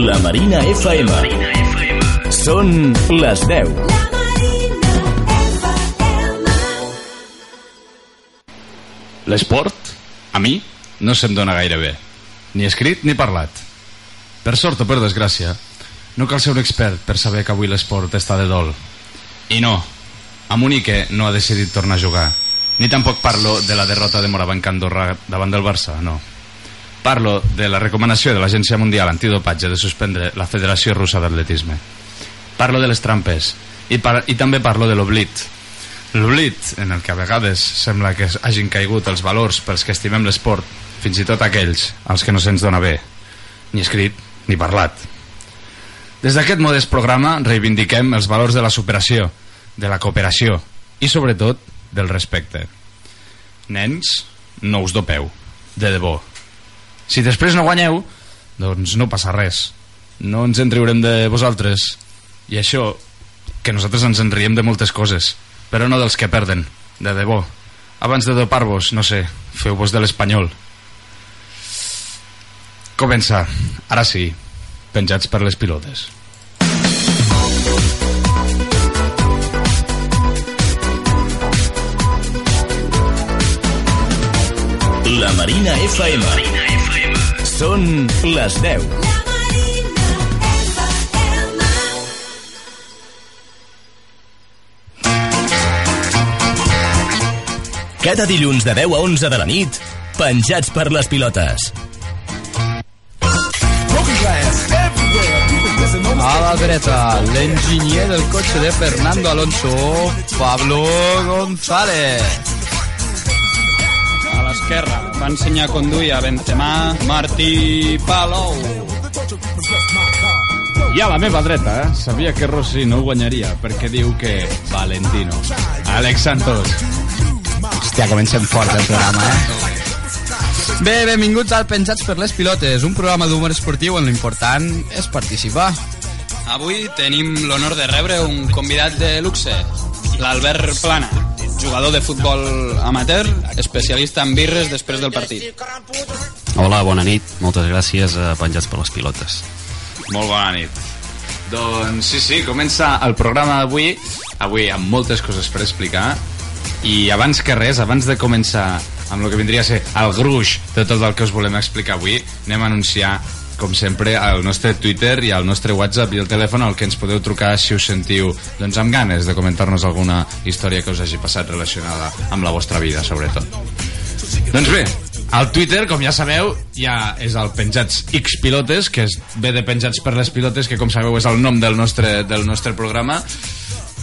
La Marina FM. Són les 10. L'esport, a mi, no se'm dona gaire bé. Ni escrit ni parlat. Per sort o per desgràcia, no cal ser un expert per saber que avui l'esport està de dol. I no, Amunique no ha decidit tornar a jugar. Ni tampoc parlo de la derrota de Morabanc Andorra davant del Barça, no. Parlo de la recomanació de l'Agència Mundial Antidopatge de suspendre la Federació Russa d'Atletisme. Parlo de les trampes i, par i també parlo de l'oblit. L'oblit en el que a vegades sembla que hagin caigut els valors pels que estimem l'esport, fins i tot aquells als que no se'ns dona bé, ni escrit ni parlat. Des d'aquest modest programa reivindiquem els valors de la superació, de la cooperació i sobretot del respecte. Nens, no us dopeu, de debò. Si després no guanyeu, doncs no passa res. No ens en riurem de vosaltres. I això, que nosaltres ens en riem de moltes coses, però no dels que perden, de debò. Abans de dopar-vos, no sé, feu-vos de l'espanyol. Comença, ara sí, penjats per les pilotes. La Marina FM. Són les 10. Cada dilluns de 10 a 11 de la nit, penjats per les pilotes. A la dreta, l'enginyer del cotxe de Fernando Alonso, Pablo González. A l'esquerra va ensenyar a conduir a Benzema, Martí Palou. I a la meva dreta, eh? sabia que Rossi no guanyaria perquè diu que Valentino. Àlex Santos. Hòstia, comencem fort el programa, eh? Bé, benvinguts al Penjats per les Pilotes, un programa d'humor esportiu on l'important és participar. Avui tenim l'honor de rebre un convidat de luxe, l'Albert Plana, jugador de futbol amateur, especialista en birres després del partit. Hola, bona nit. Moltes gràcies a Penjats per les Pilotes. Molt bona nit. Doncs sí, sí, comença el programa d'avui, avui amb moltes coses per explicar, i abans que res, abans de començar amb el que vindria a ser el gruix de tot el que us volem explicar avui, anem a anunciar com sempre, al nostre Twitter i al nostre WhatsApp i el telèfon al que ens podeu trucar si us sentiu doncs, amb ganes de comentar-nos alguna història que us hagi passat relacionada amb la vostra vida, sobretot. Doncs bé, al Twitter, com ja sabeu, ja és el Penjats X Pilotes, que és ve de Penjats per les Pilotes, que com sabeu és el nom del nostre, del nostre programa.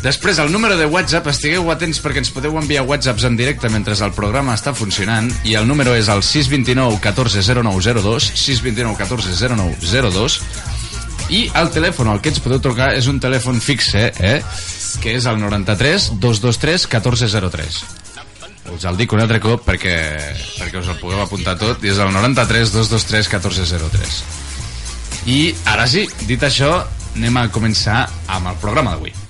Després, el número de WhatsApp, estigueu atents perquè ens podeu enviar WhatsApps en directe mentre el programa està funcionant i el número és el 629 14 0902 629 14 0902 i el telèfon al que ens podeu trucar és un telèfon fixe, eh? que és el 93 223 1403 us el dic un altre cop perquè, perquè us el pugueu apuntar tot i és el 93 223 1403 i ara sí, dit això anem a començar amb el programa d'avui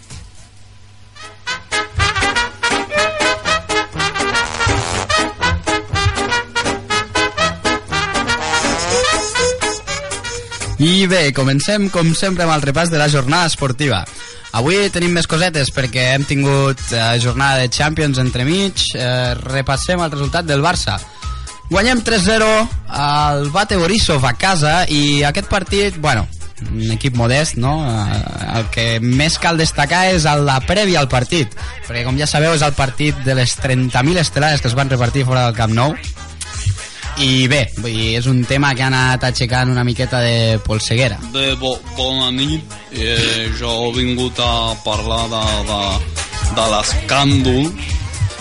I bé, comencem com sempre amb el repàs de la jornada esportiva. Avui tenim més cosetes perquè hem tingut eh, jornada de Champions entremig. Eh, repassem el resultat del Barça. Guanyem 3-0 al Bate Borisov a casa i aquest partit, bueno, un equip modest, no? Eh, el que més cal destacar és la prèvia al partit, perquè com ja sabeu és el partit de les 30.000 estelades que es van repartir fora del Camp Nou i bé, vull dir, és un tema que ha anat aixecant una miqueta de polseguera. De bo, bona nit, eh, jo he vingut a parlar de, de, de l'escàndol,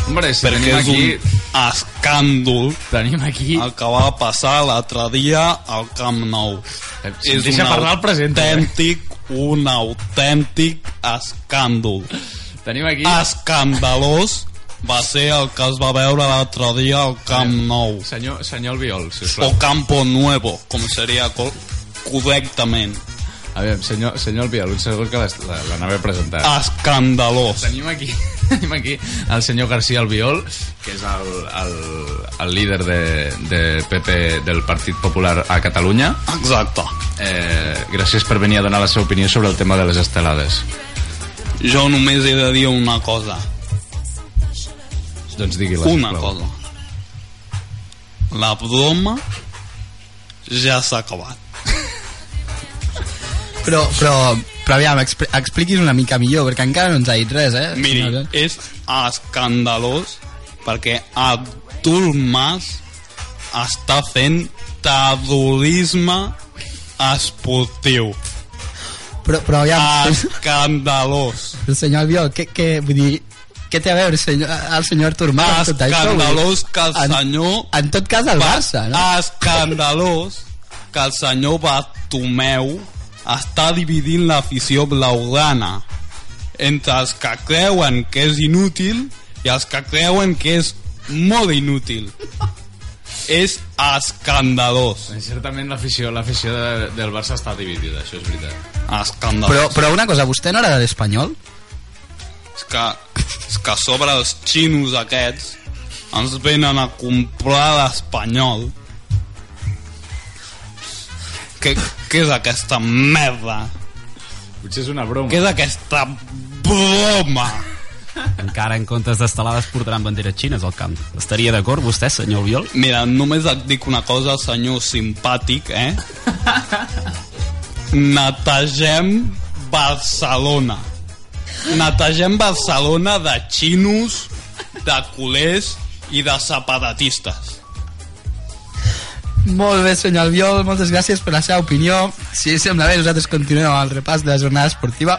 Hombre, si perquè tenim és aquí... un escàndol Tenim aquí... el que va passar l'altre dia al Camp Nou. Eh, si em deixa parlar el presenta, eh? autèntic, un autèntic escàndol. Tenim aquí... Escandalós va ser el que es va veure l'altre dia al Camp Nou. Senyor, senyor Albiol, O sisplau. Campo Nuevo, com seria co- correctament. A veure, senyor, senyor Albiol, un segon que l'anava a presentar. Escandalós. Tenim aquí... tenim aquí el senyor García Albiol, que és el, el, el líder de, de PP del Partit Popular a Catalunya. Exacte. Eh, gràcies per venir a donar la seva opinió sobre el tema de les estelades. Jo només he de dir una cosa. Doncs digui-la, Una sisplau. cosa. La broma ja s'ha acabat. Però, però, però aviam, expli expliquis una mica millor, perquè encara no ens ha dit res, eh? Miri, No, és escandalós perquè Artur Mas està fent terrorisme esportiu. Però, però aviam. Escandalós. el senyor Albiol, què, què, vull dir, què té a veure senyor, el senyor Artur Mas tot això? Escandalós que el en- senyor... En tot cas, el Barça, no? Escandalós que el senyor Bartomeu està dividint l'afició blaugrana entre els que creuen que és inútil i els que creuen que és molt inútil. És escandalós. Certament l'afició l'afició de, del Barça està dividida, això és veritat. Escandalós. Però, però una cosa, vostè no era de l'Espanyol? És que, és que a sobre els xinos aquests ens venen a comprar l'espanyol. Què, què és aquesta merda? Potser és una broma. Què és aquesta broma? Encara en comptes d'estelades portaran banderes xines al camp. Estaria d'acord vostè, senyor Albiol? Mira, només et dic una cosa, senyor simpàtic, eh? Netegem Barcelona. Netegem Barcelona de xinos, de culers i de separatistes. Molt bé, senyor Albiol, moltes gràcies per la seva opinió. Si sembla bé, nosaltres continuem amb el repàs de la jornada esportiva.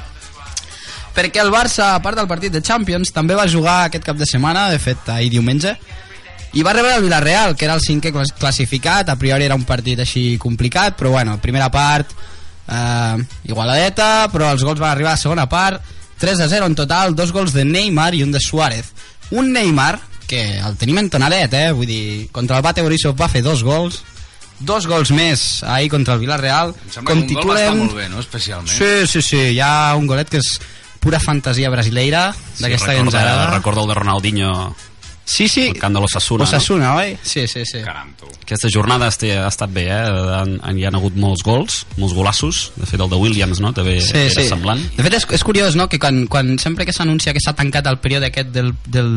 Perquè el Barça, a part del partit de Champions, també va jugar aquest cap de setmana, de fet, ahir diumenge, i va rebre el Villarreal, que era el cinquè clas- classificat, a priori era un partit així complicat, però bueno, primera part eh, igualadeta, però els gols van arribar a la segona part, 3 a 0 en total, dos gols de Neymar i un de Suárez. Un Neymar, que el tenim en tonalet, eh? vull dir, contra el Bate Borisov va fer dos gols, dos gols més ahir contra el Villarreal, Em sembla que un gol va estar molt bé, no? Especialment. Sí, sí, sí, hi ha un golet que és pura fantasia brasileira, d'aquesta que ens recorda, agrada. recorda el de Ronaldinho Sí, sí, al camp de l'Ossassuna. Osasuna, oi? Sí, sí, sí. Caram, tu. No? Aquesta jornada este, ha estat bé, eh? Han, han, hi han hagut molts gols, molts golassos. De fet, el de Williams, no? També Sí, era sí. semblant. De fet, és, és curiós, no?, que quan, quan sempre que s'anuncia que s'ha tancat el període aquest del, del,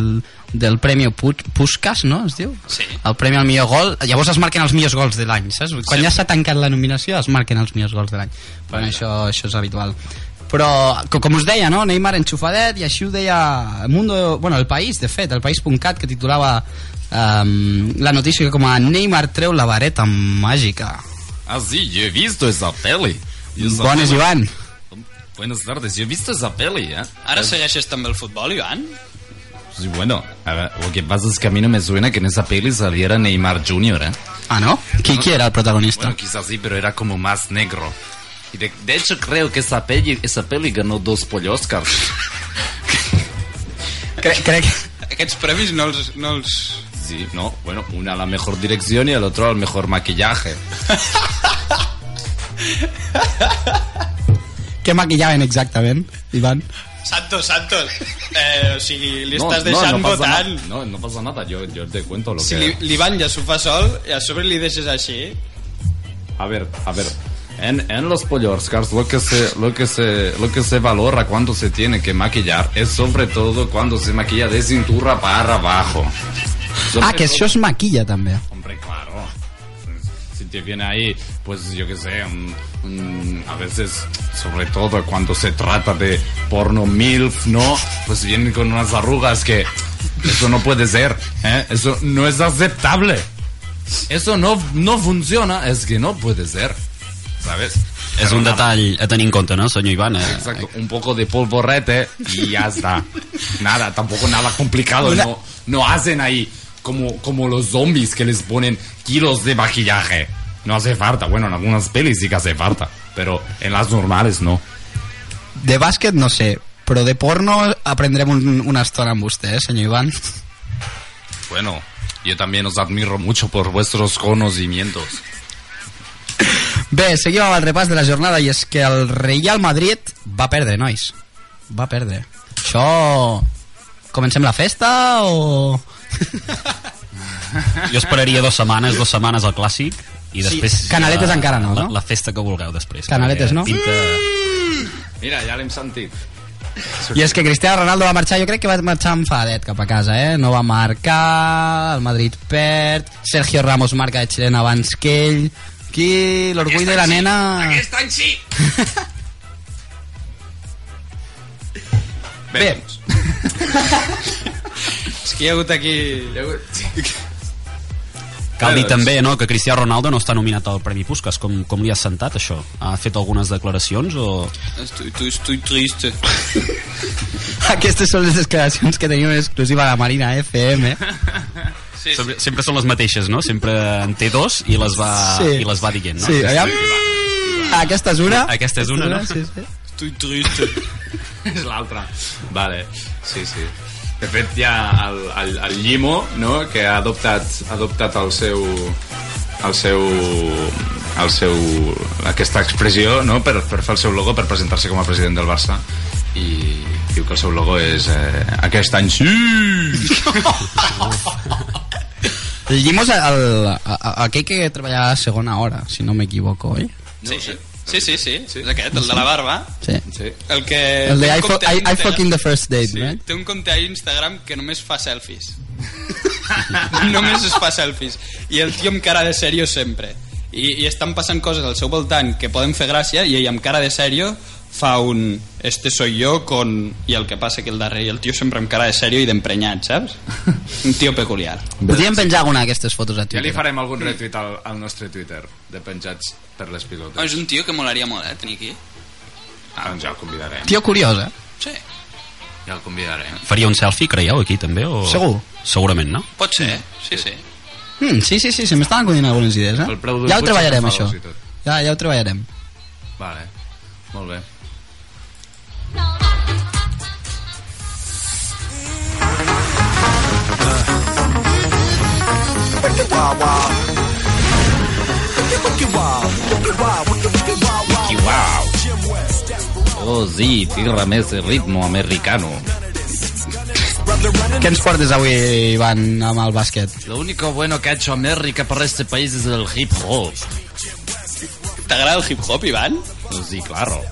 del Premi Pu- Puskas, no?, es diu? Sí. El premi al millor gol, llavors es marquen els millors gols de l'any, saps? Quan ja s'ha tancat la nominació, es marquen els millors gols de l'any. Però això, això és habitual. Però, co- com us deia, no? Neymar enxufadet, i així ho deia Mundo, bueno, el País, de fet, el País.cat, que titulava um, la notícia com a Neymar treu la vareta màgica. Ah, sí, yo he visto esa peli. Esa Bones, peli- Ivan. Buenas tardes, yo he visto esa peli, ¿eh? Ara segueixes també el futbol, Ivan? Sí, bueno, a ver, lo que pasa es que a mí no me suena que en esa peli saliera Neymar Jr., ¿eh? Ah, no? Qui, qui era el protagonista? Bueno, quizás sí, pero era como más negro. Y de, de hecho creo que esa peli, esa peli ganó dos pollo Oscars. Cre crec, Aquests premis no els... No els... Sí, no, bueno, una a la mejor dirección y el otro al mejor maquillaje. què maquillaven exactament, Ivan? Santos, Santos, eh, o sigui, li No, estàs no, deixant no pasa votant. nada. No, no pasa nada, yo, yo te cuento lo Si que... li- l'Ivan ja s'ho fa sol i a sobre li deixes així... A ver, a ver. En, en los pollo Oscars lo que se lo que se lo que se valora cuando se tiene que maquillar es sobre todo cuando se maquilla de cintura para abajo. Sobre Ah, que todo- maquilla també. Hombre, claro. Si te viene ahí, pues yo qué sé, un- un- a veces, sobre todo cuando se trata de porno MILF, ¿no? Pues vienen con unas arrugas que eso no puede ser, ¿eh? Eso no es aceptable. Eso no, no funciona, es que no puede ser, ¿sabes? Pero un nada, detall a tenir en compte, no, senyor Ivan? Eh? Exacto, un poco de polvorete y ya está. Nada, tampoco nada complicado. No, no hacen ahí como, como los zombies que les ponen kilos de maquillaje. No hace falta. Bueno, en algunas pelis sí que hace falta. Pero en las normales no. De bàsquet no sé, però de porno aprendrem un, una estona amb vostè, eh, senyor Ivan. Bueno, yo también os admiro mucho por vuestros conocimientos. Bé, seguim amb el repàs de la jornada i és que el Real Madrid va perdre, nois. Va perdre. Això... comencem la festa o... Jo esperaria dues setmanes, dues setmanes al clàssic i després... Canaletes la, encara no, la, no? La festa que vulgueu després. Canaletes, no? Pinta... Mira, ja l'hem sentit. I és que Cristiano Ronaldo va marxar, jo crec que va marxar enfadet cap a casa, eh? No va marcar, el Madrid perd, Sergio Ramos marca de xilena abans que ell... Aquí l'orgull de la nena... Aquest any sí! Bé, Bé. És que hi ha hagut aquí... Cal dir Bé, doncs. també no, que Cristiano Ronaldo no està nominat al Premi Puskas. Com, com li has sentat, això? Ha fet algunes declaracions o... Estoy, estoy, estoy triste. Aquestes són les declaracions que tenim en exclusiva a la Marina FM. Sí, Sempre, sempre són les mateixes, no? Sempre en té dos i les va, Sí. i les va dient, no? Sí, aviam. Aquesta és una. Aquesta és una, no? Sí, sí. Estoy triste. és l'altra. Vale, sí, sí. De fet, hi ha el, el, el Llimo, no?, que ha adoptat, ha adoptat el seu el seu, el seu aquesta expressió no? per, per fer el seu logo per presentar-se com a president del Barça i diu que el seu logo és eh, aquest any sí El Llimos, el, el, aquell que treballava a segona hora, si no m'equivoco, oi? Sí, sí, sí, sí, sí. És aquest, el de la barba. Sí. sí. El que... El de I, fo I, I fucking the first date, Sí, right? té un compte a Instagram que només fa selfies. només es fa selfies. I el tio amb cara de sèrio sempre. I, I estan passant coses al seu voltant que poden fer gràcia i ell amb cara de sèrio fa un este soy yo con i el que passa que el darrer i el tio sempre amb cara de sèrio i d'emprenyat, saps? Un tio peculiar. Podríem penjar alguna d'aquestes fotos a Ja li Twitter. farem algun retweet al, al nostre Twitter de penjats per les pilotes. Oh, és un tio que molaria molt, eh, tenir aquí. Ah, doncs ja el convidarem. Tio curiós, eh? Sí, Ja el convidarem. Faria un selfie, creieu, aquí també? O... Segur. Segurament, no? pot ser, sí, sí. Mm, sí, sí, sí, se m'estan acudint algunes idees, eh? Ja ho treballarem, això. Ja, ja ho treballarem. Vale, molt bé. Oh, sí, tírame ese ritmo americano. Què ens portes avui, Ivan, amb el bàsquet? Lo único bueno que ha hecho América para este país es el hip hop. T'agrada el hip-hop, Ivan? Pues sí, claro.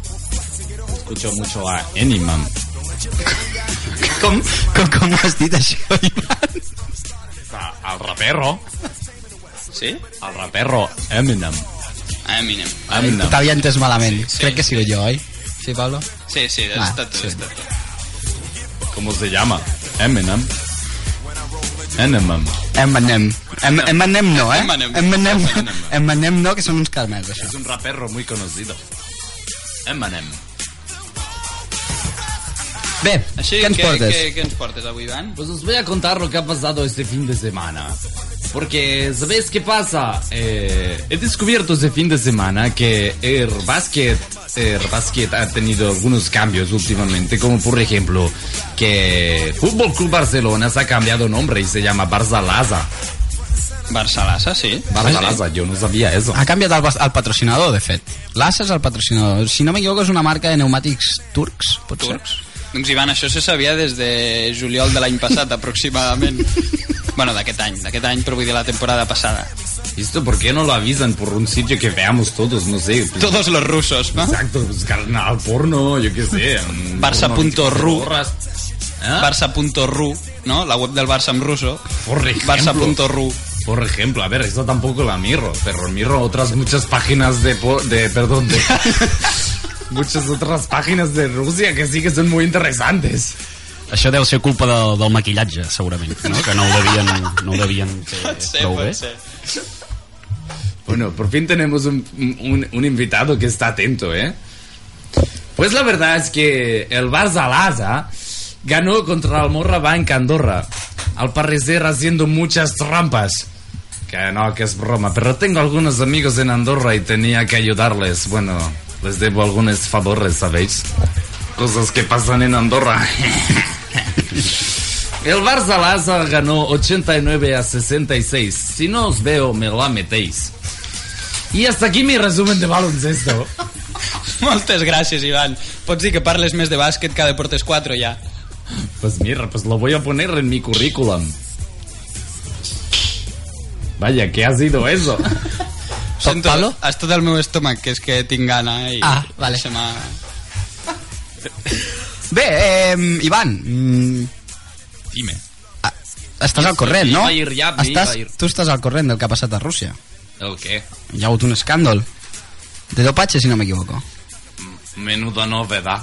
Escucho mucho a Eminem. Com, com, com has dit, això, Ivan? Al rapero. Sí? Al rapero Eminem. Eminem. Eminem. T'havia entès malament. Crec que sigut jo, oi? Sí, Pablo? Sí, sí, has Ah, estat tu, sí. estat tu. ¿Cómo se llama? Eminem. Eminem. Eminem. Em, Eminem no, eh? Eminem. Eminem. Eminem no, que són uns carmels, això. Es un rapero muy conocido. Eminem. Bé, Així, què ens què, portes? què, què ens portes avui, Ivan? Pues os voy a contar lo que ha pasado este fin de semana. Porque, ¿sabéis qué pasa? Eh, he descubierto este fin de semana que el básquet, el básquet ha tenido algunos cambios últimamente, como por ejemplo que Fútbol Club Barcelona se ha cambiado nombre y se llama Barça Laza. Barça-Lassa, sí. Barça Laza, yo no sabía eso. Ha canviat el, el patrocinador, de fet. L'Assa és el patrocinador. Si no m'equivoco, és una marca de pneumàtics turcs, pot ser? Turcs. Doncs, Ivan, això se sabia des de juliol de l'any passat, aproximadament. bueno, d'aquest any, d'aquest any, però vull dir la temporada passada. ¿Esto por qué no lo avisan por un sitio que veamos todos? No sé. pues, Todos los rusos, ¿no? Exacto, pues canal porno, yo qué sé. un Barça porno punto ru. 24 horas. ¿Ah? Barça.ru, no? La web del Barça en ruso. Por ejemplo. Barça.ru. Por ejemplo, a ver, esto tampoco la miro, pero miro otras muchas páginas de, de perdón, de muchas otras páginas de Rusia que sí que son muy interesantes. Això deu ser culpa del, del maquillatge, segurament, no? que no ho devien, no ho devien fer ser, prou bé. ser. Bueno, por fin tenemos un, un- un invitado que está atento, ¿eh? Pues la verdad es que el Barça Laza ganó contra el Morrabank Andorra. Al parecer haciendo muchas trampas. Que no, que es broma. Pero tengo algunos amigos en Andorra y tenía que ayudarles. Bueno, les debo algunos favores, ¿sabéis? Cosas que pasan en Andorra. El Barça Laza ganó 89 a 66. Si no os veo, me la metéis. Y hasta aquí mi resumen de baloncesto. Moltes gràcies, Ivan. Pots dir que parles més de bàsquet que de Deportes 4, ja. Pues mira, pues lo voy a poner en mi currículum. Vaya, ¿qué ha sido eso? Sento, Pablo? ha estat el meu estómac, que és que tinc gana i Ah, vale. se m'ha... Bé, eh, Ivan, mm, Dime. ah, estàs al corrent, no? Iba a ir estàs, a ir. tu estàs al corrent del que ha passat a Rússia. ¿El qué? Hi ha hagut un escàndol de dopatge, si no m'equivoco. Menuda novedad.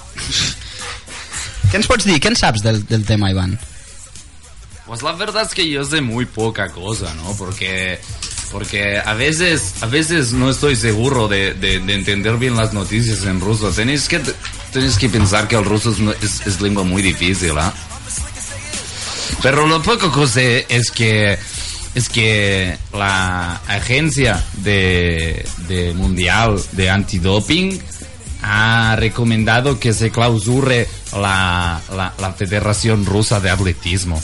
Què ens pots dir? Què en saps del, del tema, Ivan? Pues la verdad es que yo sé muy poca cosa, ¿no? Porque, porque a veces, a veces no estoy seguro de, de- de entender bien las noticias en ruso. Tenéis que, tenéis que pensar que el ruso es, es, es lengua muy difícil, ¿ah? Pero lo poco que sé es que es que la agencia de, de mundial de antidoping ha recomendado que se clausure la, la, la Federación Rusa de Atletismo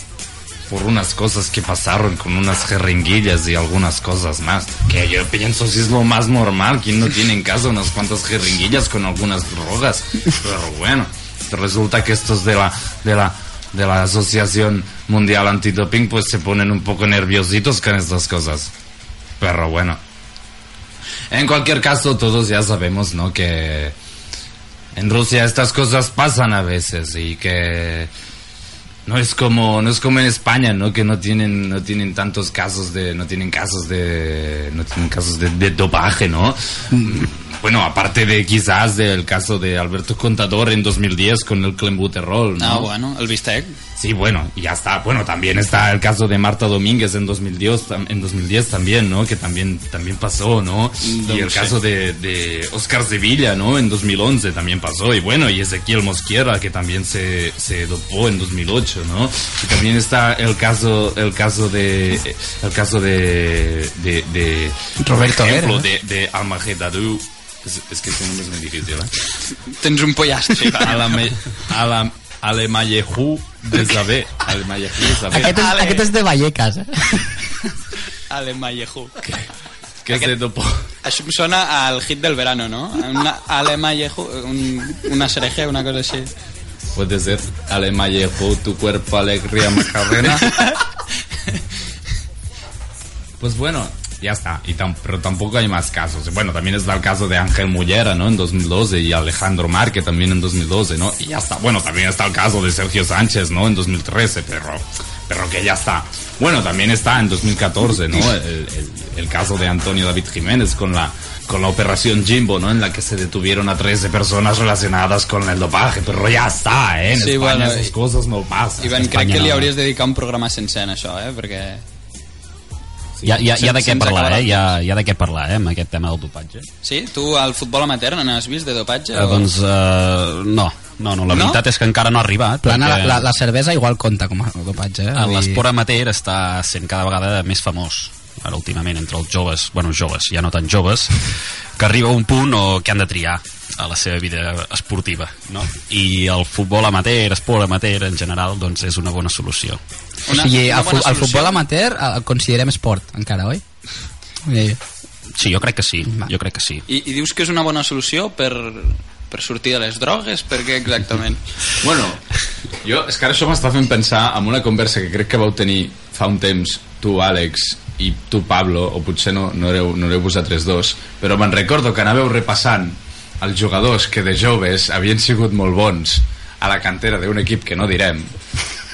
por unas cosas que pasaron con unas jeringuillas y algunas cosas más. Que yo pienso si es lo más normal, quien no tiene en casa unas cuantas jeringuillas con algunas drogas. Pero bueno, resulta que estos de la, de la, de la Asociación Mundial Antidoping pues se ponen un poco nerviositos con estas cosas. Pero bueno. En cualquier caso, todos ya sabemos, ¿no? Que en Rusia estas cosas pasan a veces y que no es como no es como en España no que no tienen no tienen tantos casos de no tienen casos de no tienen casos de, de dopaje no bueno aparte de quizás del caso de Alberto Contador en 2010 con el clenbuterol no Ah, bueno, el bistec. Sí, bueno, y ya está. Bueno, también está el caso de Marta Domínguez en 2010, tam- en 2010 también, ¿no? Que también, también pasó, ¿no? No y el sé. caso de, de Oscar Sevilla, ¿no? En 2011 también pasó. Y bueno, y Ezequiel Mosquera, que también se, se dopó en 2008, ¿no? Y también está el caso, el caso de, el caso de, de, de Roberto por ejemplo, Vera, de, de Almagedadou. Es, es que este nombre es muy difícil, ¿eh? Tens un pollastre, a la, me, a la Alemallejú de Sabé. Alemallejú de Sabé. Aquest és, Ale. aquest és de Vallecas, eh? Ale Mallejú. Que se dopó. Això em sona al hit del verano, no? Una Ale Mallejú, un, una sereje, una cosa així. Puede ser Alemallejú, tu cuerpo, alegría, macarena. Pues bueno, ya está. Y tam- pero tampoco hay más casos. Bueno, también está el caso de Ángel Mullera, ¿no? En 2012 y Alejandro Márquez también en 2012, ¿no? Y ya está. Bueno, también está el caso de Sergio Sánchez, ¿no? En 2013, pero, pero que ya está. Bueno, también está en 2014, ¿no? El, el- el caso de Antonio David Jiménez con la con la operación Jimbo, ¿no? En la que se detuvieron a 13 personas relacionadas con el dopaje, pero ya está, ¿eh? En Sí, España bueno, esas i- cosas no pasan. Ivan, crec que li hauries de dedicar un programa sencer en això, eh? Perquè... Hi ha, hi ha, hi ha de què parlar, eh? Hi ha, hi ha de què parlar, eh? Amb aquest tema del dopatge. Sí? Tu al futbol amateur no n'has vist de dopatge? Eh, doncs, eh, no. No, no, la No? veritat és que encara no ha arribat. Plana, la, perquè la, la cervesa igual compta com a dopatge, eh? L'esport amateur està sent cada vegada més famós ara últimament entre els joves, bueno, joves, ja no tan joves, que arriba un punt o que han de triar a la seva vida esportiva, no? I el futbol amateur, esport amateur en general, doncs és una bona solució. O sigui, el, fu- bona el solució. futbol amateur el considerem esport, encara, oi? Sí, jo crec que sí, Va. jo crec que sí. I, I dius que és una bona solució per, per sortir de les drogues? Per què exactament? Bueno, jo, és que ara això m'està fent pensar en una conversa que crec que vau tenir fa un temps tu, Àlex, i tu, Pablo, o potser no, no, éreu, no éreu vosaltres dos, però me'n recordo que anàveu repassant els jugadors que de joves havien sigut molt bons a la cantera d'un equip que no direm,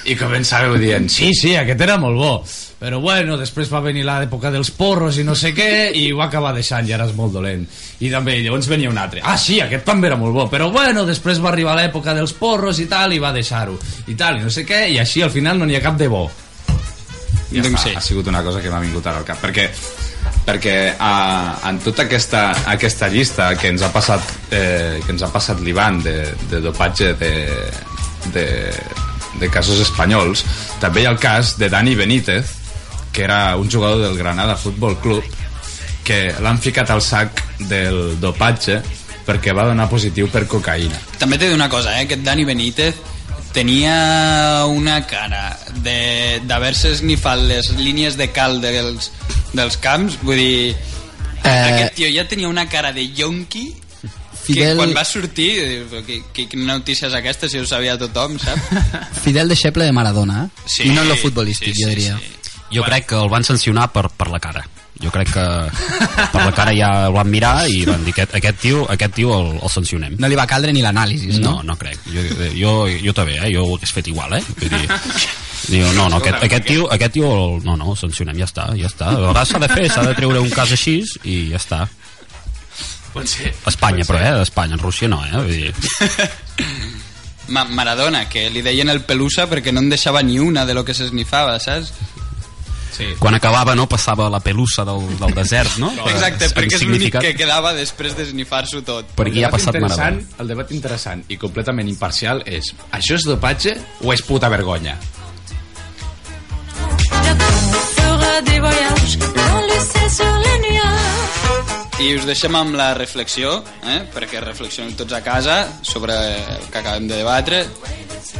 i començàveu dient, sí, sí, aquest era molt bo, però bueno, després va venir l'època dels porros i no sé què, i ho va acabar deixant i ara és molt dolent. I també, llavors venia un altre, ah sí, aquest també era molt bo, però bueno, després va arribar l'època dels porros i tal, i va deixar-ho, i tal, i no sé què, i així al final no n'hi ha cap de bo. Ja Doncs està, sí. ha sigut una cosa que m'ha vingut ara al cap, perquè perquè uh, en tota aquesta, aquesta llista que ens ha passat eh, que ens ha passat l'Ivan de, de dopatge de, de, de casos espanyols també hi ha el cas de Dani Benítez que era un jugador del Granada Futbol Club que l'han ficat al sac del dopatge perquè va donar positiu per cocaïna També dir una cosa, eh? Aquest Dani Benítez tenia una cara d'haver-se esnifat les línies de cal dels, dels camps, vull dir... Eh. Aquest tio ja tenia una cara de yonqui Que Fidel, quan va sortir, eh, que, que, que notícia és aquesta, si ho sabia tothom, saps? Fidel deixeble de Maradona, eh? Sí, I no en lo futbolístic, sí, jo sí, diria. sí. Jo crec que el van sancionar per, per la cara. Jo crec que per la cara ja el van mirar i van dir aquest, aquest tio, aquest tio el, el sancionem. No li va caldre ni l'anàlisi, No, no? no crec. Jo, jo, jo també, eh? Jo ho hagués fet igual, eh? Vull dir, diu, no, no, aquest, aquest tio, aquest tio el, no, no, el sancionem, ja està, ja està. A vegades s'ha de fer, s'ha de treure un cas així i ja està. Pot ser. Espanya, però, eh? Espanya, en Rússia no, eh? Vull dir, Ma Maradona, que li deien el pelusa perquè no en deixava ni una de lo que s'esnifava, saps? Sí. quan acabava, no, passava la pelussa del, del desert, no? Exacte, En perquè és l'únic que quedava després d'esnifar-s'ho tot. Per aquí ha debat passat interessant, Maradona. el debat interessant i completament imparcial és això és dopatge o és puta vergonya? I us deixem amb la reflexió, eh? perquè reflexionem tots a casa sobre el que acabem de debatre.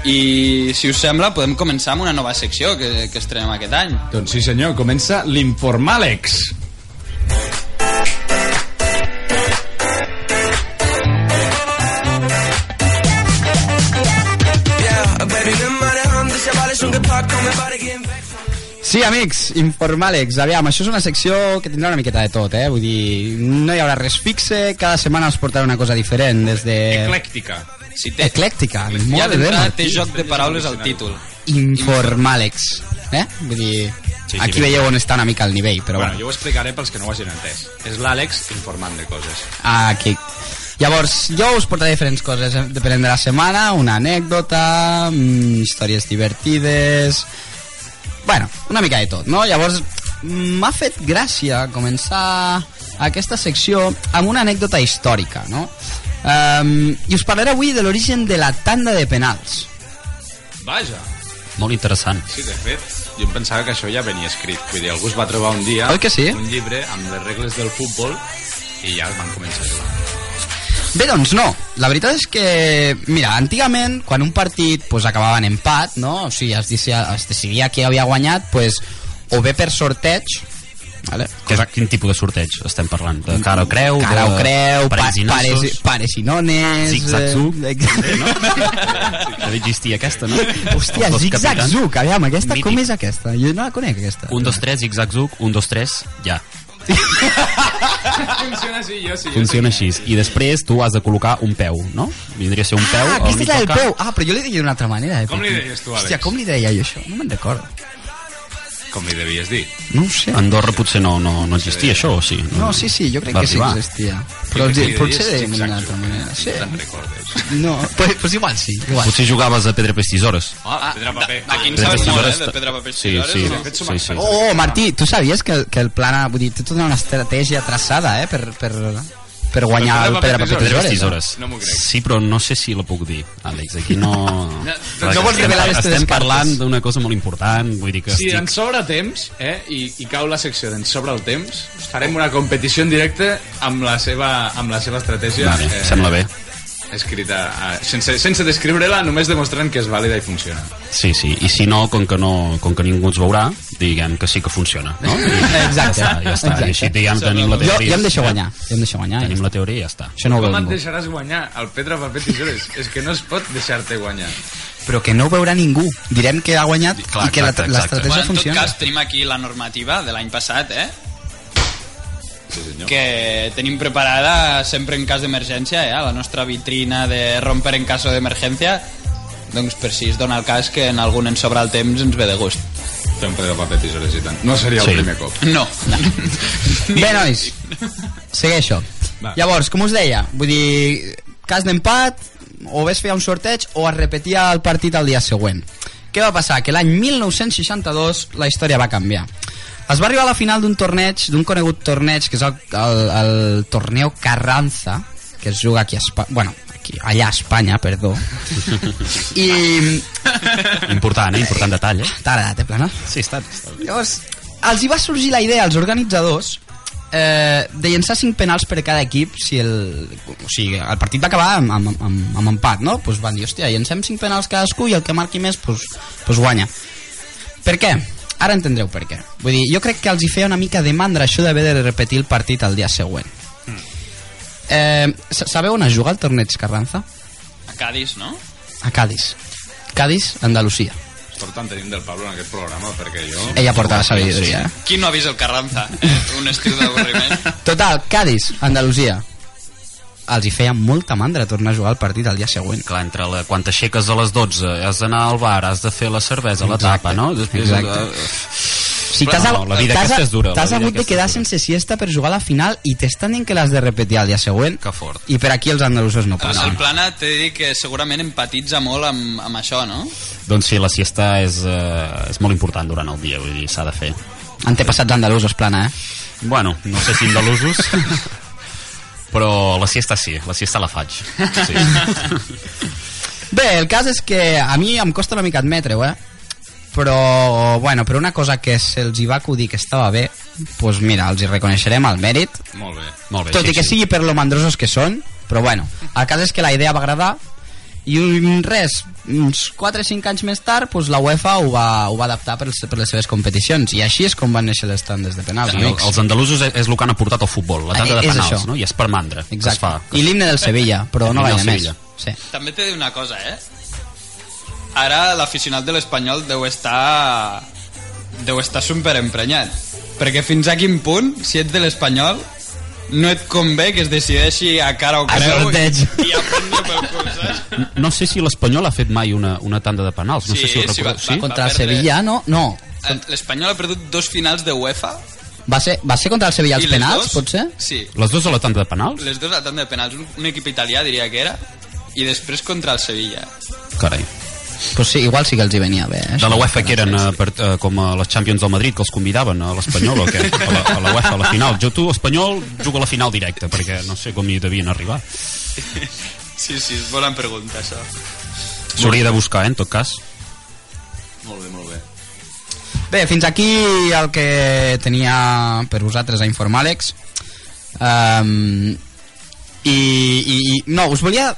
I, si us sembla, podem començar amb una nova secció que, que estrenem aquest any. Doncs sí senyor, comença l'Informàlex. Sí, amics, Informalex. Aviam, això és una secció que tindrà una miqueta de tot, eh? Vull dir, no hi haurà res fixe, cada setmana us portarà una cosa diferent, des de... Eclèctica. Si té, Eclèctica, ja molt bé, d'entrada Martí. té joc de paraules al títol. Informalex, eh? Vull dir, Sí, aquí veieu on està una mica el nivell, però Bueno, bueno. jo ho explicaré pels que no ho hagin entès. És l'Àlex informant de coses. Aquí. Llavors, jo us portaré diferents coses, eh, depenent de la setmana, una anècdota, mm, històries divertides... Bueno, una mica de tot, no? Llavors, m'ha fet gràcia començar aquesta secció amb una anècdota històrica, no? Um, I us parlaré avui de l'origen de la tanda de penals. Vaja. Molt interessant. Sí, de fet, jo em pensava que això ja venia escrit. Vull dir, algú es va trobar un dia Oi que sí? un llibre amb les regles del futbol i ja van començar a jugar. Bé, doncs no. La veritat és que, mira, antigament, quan un partit pues, acabava en empat, no? o sigui, es, decidia, es decidia qui havia guanyat, pues, o bé per sorteig, vale? Que, quin tipus de sorteig estem parlant? De cara o creu? cara o creu, pares, nassos? pares i nones... Zig-zag-zug? eh, No? Que existia aquesta, no? Hòstia, zig-zag zug, aviam, aquesta, Mític. com és aquesta? Jo no la conec, aquesta. Un, dos, tres, zig-zag-zug, un, dos, tres, ja. Funciona així, jo sí. Funciona així. I després tu has de col·locar un peu, no? Vindria a ser un peu Ah, al aquesta és la del peu. Ah, però jo li deia d'una altra manera. Eh? Com li deies tu, Àlex? Hòstia, com li deia jo això? No me'n recordo. Com li devies dir. No ho sé. A Andorra potser no, no, no existia això, o sí? No, sí, sí, jo crec Va que sí que existia. Però deies potser de zig-zag-zug. una altra manera. Sí. No. No, pues, pues igual sí, igual. Potser jugaves a pedra pes tisores. Ah, pedra, paper. Aquí en sabes molt, eh, de pedra, paper, Sí, tisores, sí, no? sí, sí. Oh, Martí, tu sabies que, que el plan, vull dir, té tota una estratègia traçada, eh, per, per, per guanyar el pedra, paper, tisores. tisores. No m'ho crec. Sí, però no sé si la puc dir, Àlex. Aquí no... no vols revelar les Estem parlant d'una cosa molt important, vull dir que Si estic... ens sobra temps, eh, i, i cau la secció d'ens sobra el temps, farem una competició en directe amb la seva, amb la seva estratègia Vale, sembla bé. Escrita, eh, sense, sense descriure-la, només demostrant que és vàlida i funciona. Sí, sí, i si no, com que, no, com que ningú ens veurà, diguem que sí que funciona, no? I Exacte, Ja està, ja està. I així diguem, tenim la teoria. jo em deixo guanyar, jo em deixo guanyar. Tenim la teoria i ja està. Això no ho veu Com et deixaràs guanyar el pedra, paper, tisores? és que no es pot deixar-te guanyar. Però que no ho veurà ningú. Direm que ha guanyat Clar, i que la- exacte, exacte. l'estratègia Bueno, en tot funciona. cas, tenim aquí la normativa de l'any passat, eh? Sí, senyor. que tenim preparada sempre en cas d'emergència, eh? la nostra vitrina de romper en caso d'emergència, doncs per si es dona el cas que en algun ens sobra el temps ens ve de gust. Fer un pedra, paper, tisores i tant. No seria el Sí. primer cop. No. Bé, nois, segueixo. Va. Llavors, com us deia, vull dir, cas d'empat, o bé es feia un sorteig o es repetia el partit al dia següent. Què va passar? Que l'any 1962 la història va canviar. Es va arribar a la final d'un torneig, d'un conegut torneig, que és el, el, el torneo Carranza, que es juga aquí a Espanya, bueno, aquí, allà a Espanya, perdó. I... Important, eh? Important detall, eh? T'ha agradat, eh, plana? Sí, està. està. Llavors, els hi va sorgir la idea als organitzadors eh, de llançar cinc penals per cada equip si el, o sigui, el partit va acabar amb, amb, amb, amb empat, no? Pues van dir, hòstia, llancem cinc penals cadascú i el que marqui més pues, pues guanya. Per què? Ara entendreu per què. Vull dir, jo crec que els hi feia una mica de mandra això d'haver de repetir el partit al dia següent. Eh, sa- sabeu on es juga el torneig Carranza? A Cádiz, no? A Cádiz. Cádiz, Andalusia. Per tant, tenim del Pablo en aquest programa, perquè jo... Ella porta la sabidoria. Eh? Qui no ha vist el Carranza? Eh? Un estil d'avorriment. Total, Cádiz, Andalusia. Els hi feia molta mandra tornar a jugar el partit el dia següent. Clar, entre la, quan t'aixeques a les 12 has d'anar al bar, has de fer la cervesa, la Exacte, tapa, no? Després, exacte. eh, Si t'has No, la vida aquesta és dura, la T'has hagut de quedar dura. sense siesta per jugar a la final i t'estan dient que l'has de repetir al dia següent. Que fort. I per aquí els andalusos no passen. el Plana t'he de dir que segurament empatitza molt amb, amb això, no? Doncs sí, la siesta és, eh, és molt important durant el dia, vull dir, s'ha de fer. Antepassats andalusos, plana, eh? Bueno, no sé si andalusos, però la siesta sí, la siesta la faig. Sí. Bé, el cas és que a mi em costa una mica admetre-ho, eh? Però, bueno, per una cosa que se'ls hi va acudir que estava bé, doncs pues mira, els hi reconeixerem el mèrit, Molt bé. Molt bé, tot sí, i que sí. sigui per lo mandrosos que són, però bueno, el cas és que la idea va agradar i un- res, uns 4 o 5 anys més tard pues, la UEFA ho va, ho va adaptar per, per les seves competicions i així és com van néixer les tandes de penals Sí, amics. els andalusos és, és el que han aportat al futbol, la tanda Eh, de penals, això. no? I és per mandra. que es Exacte. fa, que I l'himne del Sevilla, però no L'himne gaire del més. Sevilla. Sí. També t'he de dir una cosa, eh? Ara l'aficionat de l'Espanyol deu estar... deu estar superemprenyat. Perquè fins a quin punt, si ets de l'Espanyol, no et convé que es decideixi a cara o A creu i, i a prendre pel cul, saps? No sé si l'Espanyol ha fet mai una, una tanda de penals, no Sí, sé si ho sí, recordeu. va- Sí? va- Contra el perdre. Sevilla, no? No. Eh, L'Espanyol ha perdut dos finals de UEFA Va ser, va ser contra el Sevilla les penals, dos, pot ser? Sí, Les dues a la tanda de penals? les dues a tant de penals. Un, un equip italià diria que era i després contra el Sevilla. Carai. Pues sí, igual sí que els hi venia bé. Eh? De la UEFA que eren eh, per, eh, com a les Champions del Madrid que els convidaven a l'Espanyol o què? A la, a la UEFA a la final. Jo tu, Espanyol, jugo a la final directa perquè no sé com hi devien arribar. Sí, sí, és bona pregunta, això. S'hauria de buscar, eh, en tot cas. Molt bé, molt bé. Bé, fins aquí el que tenia per vosaltres a Informalex. Um, i, i, I... No, us volia...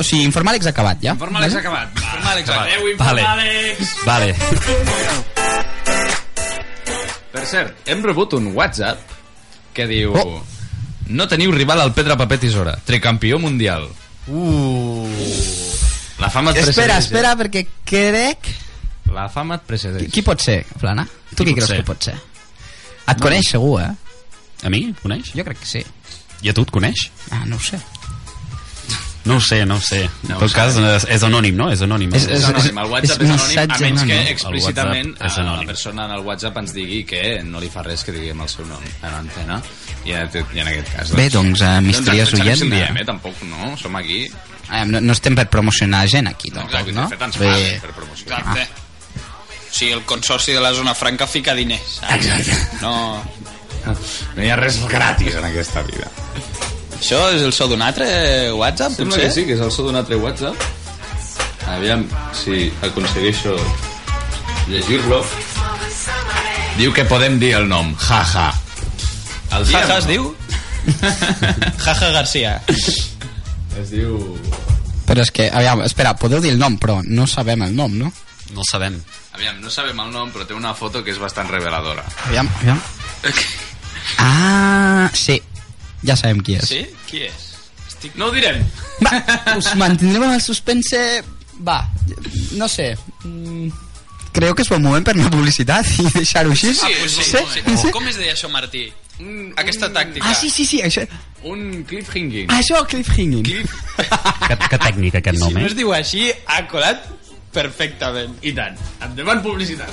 O sigui, Informalex acabat, ja? Informalex acabat. Informalex acabat. Adéu, Vale. Informalex. Vale. Per cert, hem rebut un WhatsApp que diu... Oh. No teniu rival al Pedra Paper Tisora, tricampió mundial. Uh. La fama et Espera, precedeix. espera, perquè crec... eh? La fama et precedeix. Qui pot ser, Flana? Tu qui, Qui creus ser? que pot ser? Et coneix segur, eh? A mi? Coneix? Jo crec que sí. I a tu et coneix? Ah, no ho sé. No ho sé, no ho sé. No en tot cas, és, és anònim, no? És anònim. És- És anònim, el WhatsApp és és, anònim, a menys que anònim. explícitament és eh, la persona en el WhatsApp ens digui que no li fa res que diguem el seu nom en antena. I, en- i en aquest cas... Bé, doncs, eh, misteriós doncs, oient, eh? diem, eh? Tampoc, no? Som aquí. Ah, no, no estem per promocionar gent aquí, tampoc, Exacte, no? de fet ens Bé, per promocionar. Exacte. O sigui, el consorci de la zona franca fica diners. saps? Exacte. No... No hi ha res gratis en aquesta vida. Això és el so d'un altre WhatsApp, Sembla potser? que sí, que és el so d'un altre WhatsApp. Aviam si aconsegueixo llegir-lo. Diu que podem dir el nom. Jaja. El diem, Jaja es diu? Jaja Garcia. Es diu... Però és que, aviam, espera, podeu dir el nom, però no sabem el nom, no? No sabem. Aviam, no sabem el nom, però té una foto que és bastant reveladora. Aviam, aviam. Ah, sí. Ja sabem qui és. Sí? Qui és? Estic... No ho direm. Va, us mantindrem amb el suspense... Va, no sé. Mm, Creu que és bon moment per una publicitat i deixar-ho així? Ah, pues sí, sí, sí. sí? Com es deia això, Martí? Aquesta tàctica. Ah, sí, sí, sí. Això, Un cliffhanging. això cliffhanging. Que, que tècnic aquest Si nom, no eh? es diu així, ha colat perfectament. I tant. Endavant publicitat.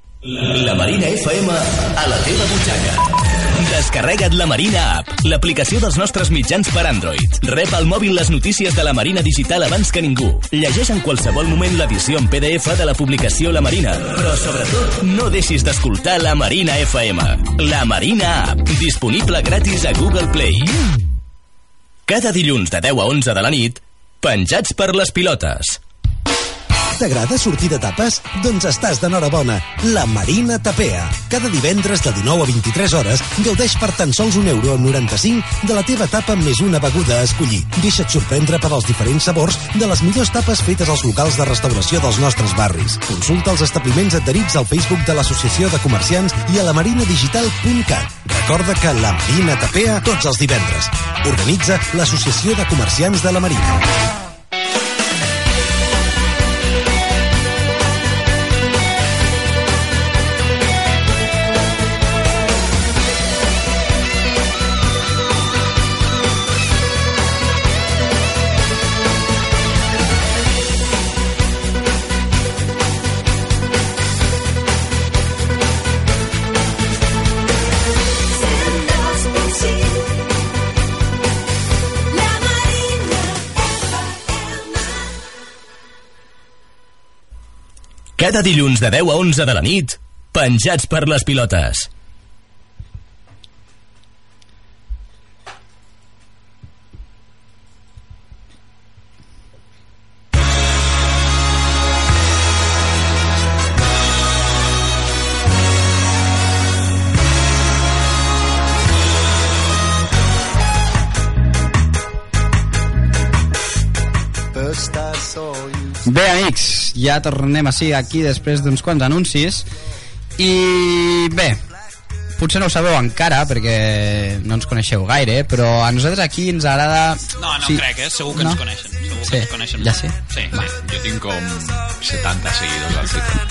La Marina FM a la teva butxaca. Descarrega't la Marina App, l'aplicació dels nostres mitjans per Android. Rep al mòbil les notícies de la Marina Digital abans que ningú. Llegeix en qualsevol moment l'edició en PDF de la publicació La Marina. Però sobretot, no deixis d'escoltar la Marina FM. La Marina App, disponible gratis a Google Play. Cada dilluns de 10 a 11 de la nit, penjats per les pilotes. T'agrada sortir de tapes? Doncs estàs d'enhorabona. La Marina Tapea. Cada divendres de 19 a 23 hores gaudeix per tan sols un euro amb 95 de la teva tapa més una beguda a escollir. Deixa't sorprendre per als diferents sabors de les millors tapes fetes als locals de restauració dels nostres barris. Consulta els establiments adherits al Facebook de l'Associació de Comerciants i a la marinadigital.cat. Recorda que la Marina Tapea tots els divendres. Organitza l'Associació de Comerciants de la Marina. Cada dilluns de 10 a 11 de la nit, penjats per les pilotes. Amics, ja tornem així aquí després d'uns quants anuncis i bé, potser no ho sabeu encara perquè no ens coneixeu gaire, però a nosaltres aquí ens agrada... No, no Sí. crec, eh? Segur que No? ens coneixen. Segur Sí, que ens coneixen. ja sé. Sí, Va, jo tinc com 70 seguidors al TikTok.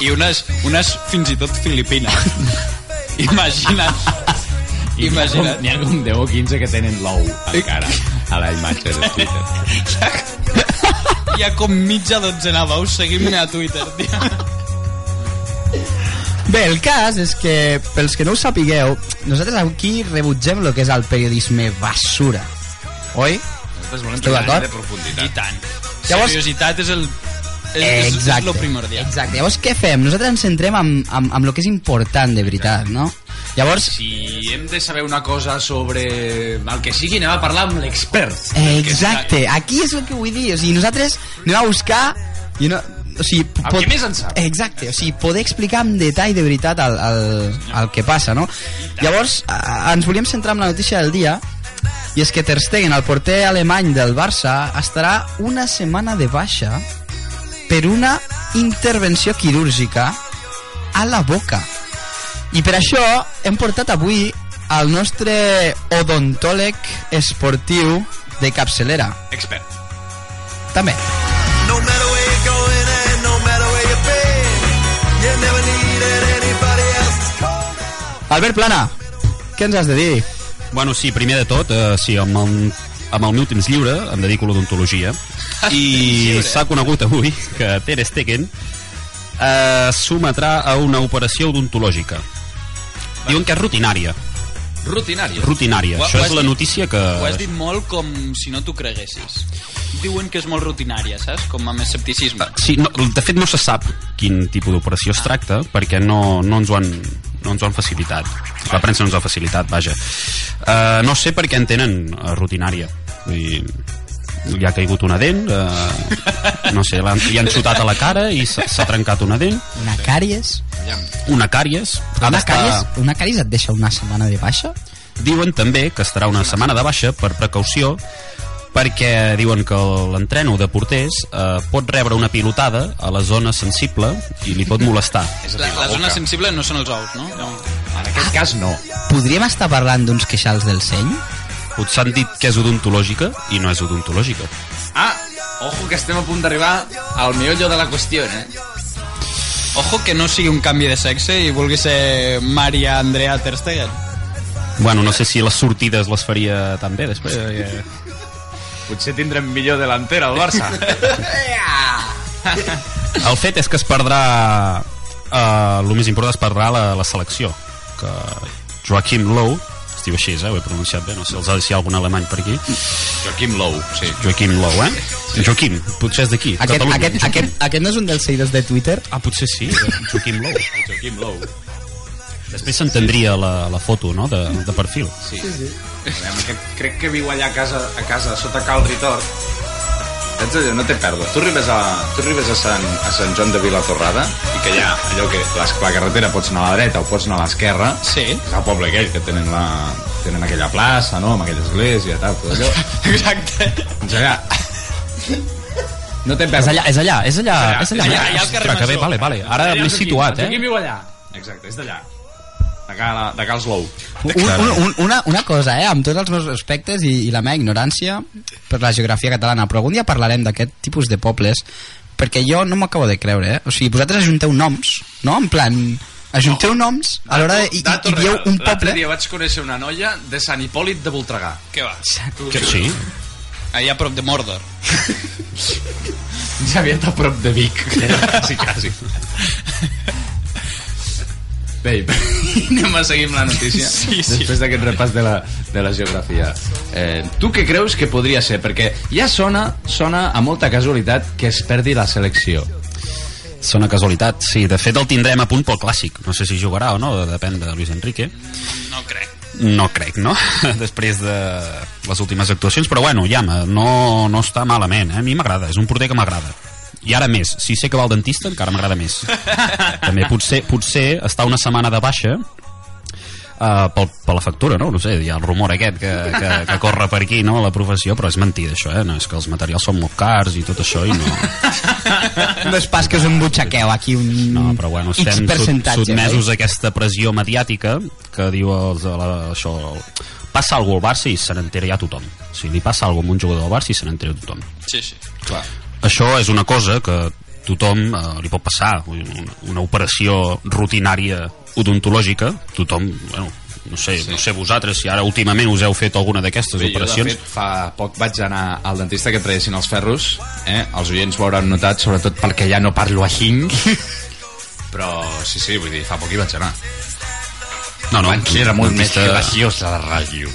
I unes, unes fins i tot filipines. Imagina't. Imagina't. N'hi ha com 10 o 15 que tenen l'ou encara a la imatge de Twitter. Hi ha com mitja dotzena veus seguint-me a Twitter, tio. Bé, el cas és que, pels que no ho sapigueu, nosaltres aquí rebutgem el que és el periodisme basura. Oi? Nosaltres volem Esteu d'acord? de profunditat. I tant. Llavors- Seriositat és el... És, és, és lo primordial. Exacte. Llavors, què fem? Nosaltres ens centrem en, en, en el que és important de veritat, no? Llavors, Si hem de saber una cosa sobre el que sigui, anem a parlar amb l'expert. exacte, aquí és el que vull dir. O sigui, nosaltres anem a buscar... I no, o sigui, El que més en sap. Exacte, o sigui, poder explicar amb detall de veritat el, el, el que passa, no? Llavors, ens volíem centrar en la notícia del dia i és que Ter Stegen, el porter alemany del Barça, estarà una setmana de baixa per una intervenció quirúrgica a la boca. I per això hem portat avui al nostre odontòleg esportiu de capçalera. Expert. També. No matter where you're going and no matter where you've been, you never needed anybody else's call. Albert Plana, què ens has de dir? Bueno, sí, primer de tot, eh, sí, amb el, amb el meu temps lliure em dedico a l'odontologia i s'ha conegut avui que Ter Stegen eh, sometrà a una operació odontològica. Diuen que és rutinària. Rutinària. Rutinària. Ho- Això ho és la dit- notícia que... Ho has dit molt com si no t'ho creguessis. Diuen que és molt rutinària, saps? Com amb escepticisme. Sí, no, de fet no se sap quin tipus d'operació es tracta perquè no, no, ens ho han, no ens ho han facilitat. La premsa no ens ho ha facilitat, vaja. Uh, no sé per què en tenen uh, rutinària. Vull dir, li ha caigut una dent, uh, no sé, l'han- li han xutat a la cara i s'ha trencat una dent, Una càries? una càries. Una càries, una càries et deixa una setmana de baixa? Diuen també que estarà una setmana de baixa per precaució perquè diuen que l'entreno de porters eh, pot rebre una pilotada a la zona sensible i li pot molestar. La, la zona sensible no són els ous, no? no. En aquest cas no. Podríem estar parlant d'uns queixals del seny? Potser han dit que és odontològica i no és odontològica. Ah, ojo que estem a punt d'arribar al meollo de la qüestió, eh? Ojo que no sigui un canvi de sexe i vulgui ser Maria Andrea Ter Stegen. Bueno, no sé si les sortides les faria tan bé després. Eh, Potser tindrem millor delantera al Barça. El fet és que es perdrà eh, el més important es perdrà la, la selecció que Joaquim Low es diu així, eh? ho he pronunciat bé no sé els ha de si hi ha algun alemany per aquí Joaquim Low, sí. Joaquim Low, eh? Joaquim, potser és d'aquí Aquest, Catalunya. aquest, aquest, aquest no és un dels seguidors de Twitter? Ah, potser sí, Joaquim Low Joaquim Low. Després s'entendria la, la foto, no?, de, de perfil Sí. sí. Aviam, que, crec que viu allà a casa, a casa sota Cal Ritor. Ets allò, no té pèrdua. Tu arribes, a, tu arribes a, Sant, a Sant Joan de Vilatorrada i que hi ha allò que les, la carretera pots anar a la dreta o pots anar a l'esquerra. Sí. És el poble aquell que tenen, la, tenen aquella plaça, no?, amb aquella església i tal, tot allò. Exacte. Doncs allà... No té És pèrdua. allà, és allà, és allà. És allà, allà, allà al carrer Ostres, que bé, Major. vale, vale. Ara Allà m'he és aquí, situat, el eh? Joaquim viu allà. Exacte, és d'allà. De, Cal, de Slow. Un, un, un, una, una cosa, eh, amb tots els meus respectes i, i la meva ignorància per la geografia catalana, però algun dia parlarem d'aquest tipus de pobles, perquè jo no m'ho acabo de creure, eh? O sigui, vosaltres ajunteu noms, no? En plan, ajunteu noms a l'hora de... I, i, i dieu un L'altre poble... dia vaig conèixer una noia de Sant Hipòlit de Voltregà. Què va? Que sí. Allà a prop de Mordor. Ja havia a prop de Vic. quasi, quasi. Bé, anem a seguir amb la notícia Sí, sí. després d'aquest repàs de la, de la geografia. Eh, tu què creus que podria ser? Perquè ja sona, sona a molta casualitat que es perdi la selecció. Sona casualitat, sí. De fet, el tindrem a punt pel clàssic. No sé si jugarà o no, depèn de Luis Enrique. No crec. No crec, no? Després de les últimes actuacions, però bueno, llama, no, no està malament, eh? a mi m'agrada, és un porter que m'agrada. I ara més, si sé que va al dentista encara m'agrada més. També potser, potser està una setmana de baixa uh, pel, per la factura, no? No sé, hi ha el rumor aquest que, que, que corre per aquí, no?, la professió, però és mentida això, eh? No, és que els materials són molt cars i tot això i no... No és pas que us embutxaqueu aquí un No, però bueno, X estem sot, sotmesos a aquesta pressió mediàtica que diu els, de la, això, passa alguna al Barça i se n'entera ja tothom. O sigui, li passa alguna a un jugador del Barça i se n'entera tothom. Sí, sí. Clar. Això és una cosa que tothom eh, li pot passar, una, una operació rutinària odontològica, tothom, bueno, no sé, sí. no sé vosaltres si ara últimament us heu fet alguna d'aquestes Bé, jo, de operacions. fet, fa poc vaig anar al dentista que traguessin els ferros. Eh? Els oients ho hauran notat, sobretot perquè ja no parlo a xing. Però sí, sí, vull dir, fa poc hi vaig anar. No, no, Abans era molt més dentista- graciós la ràdio.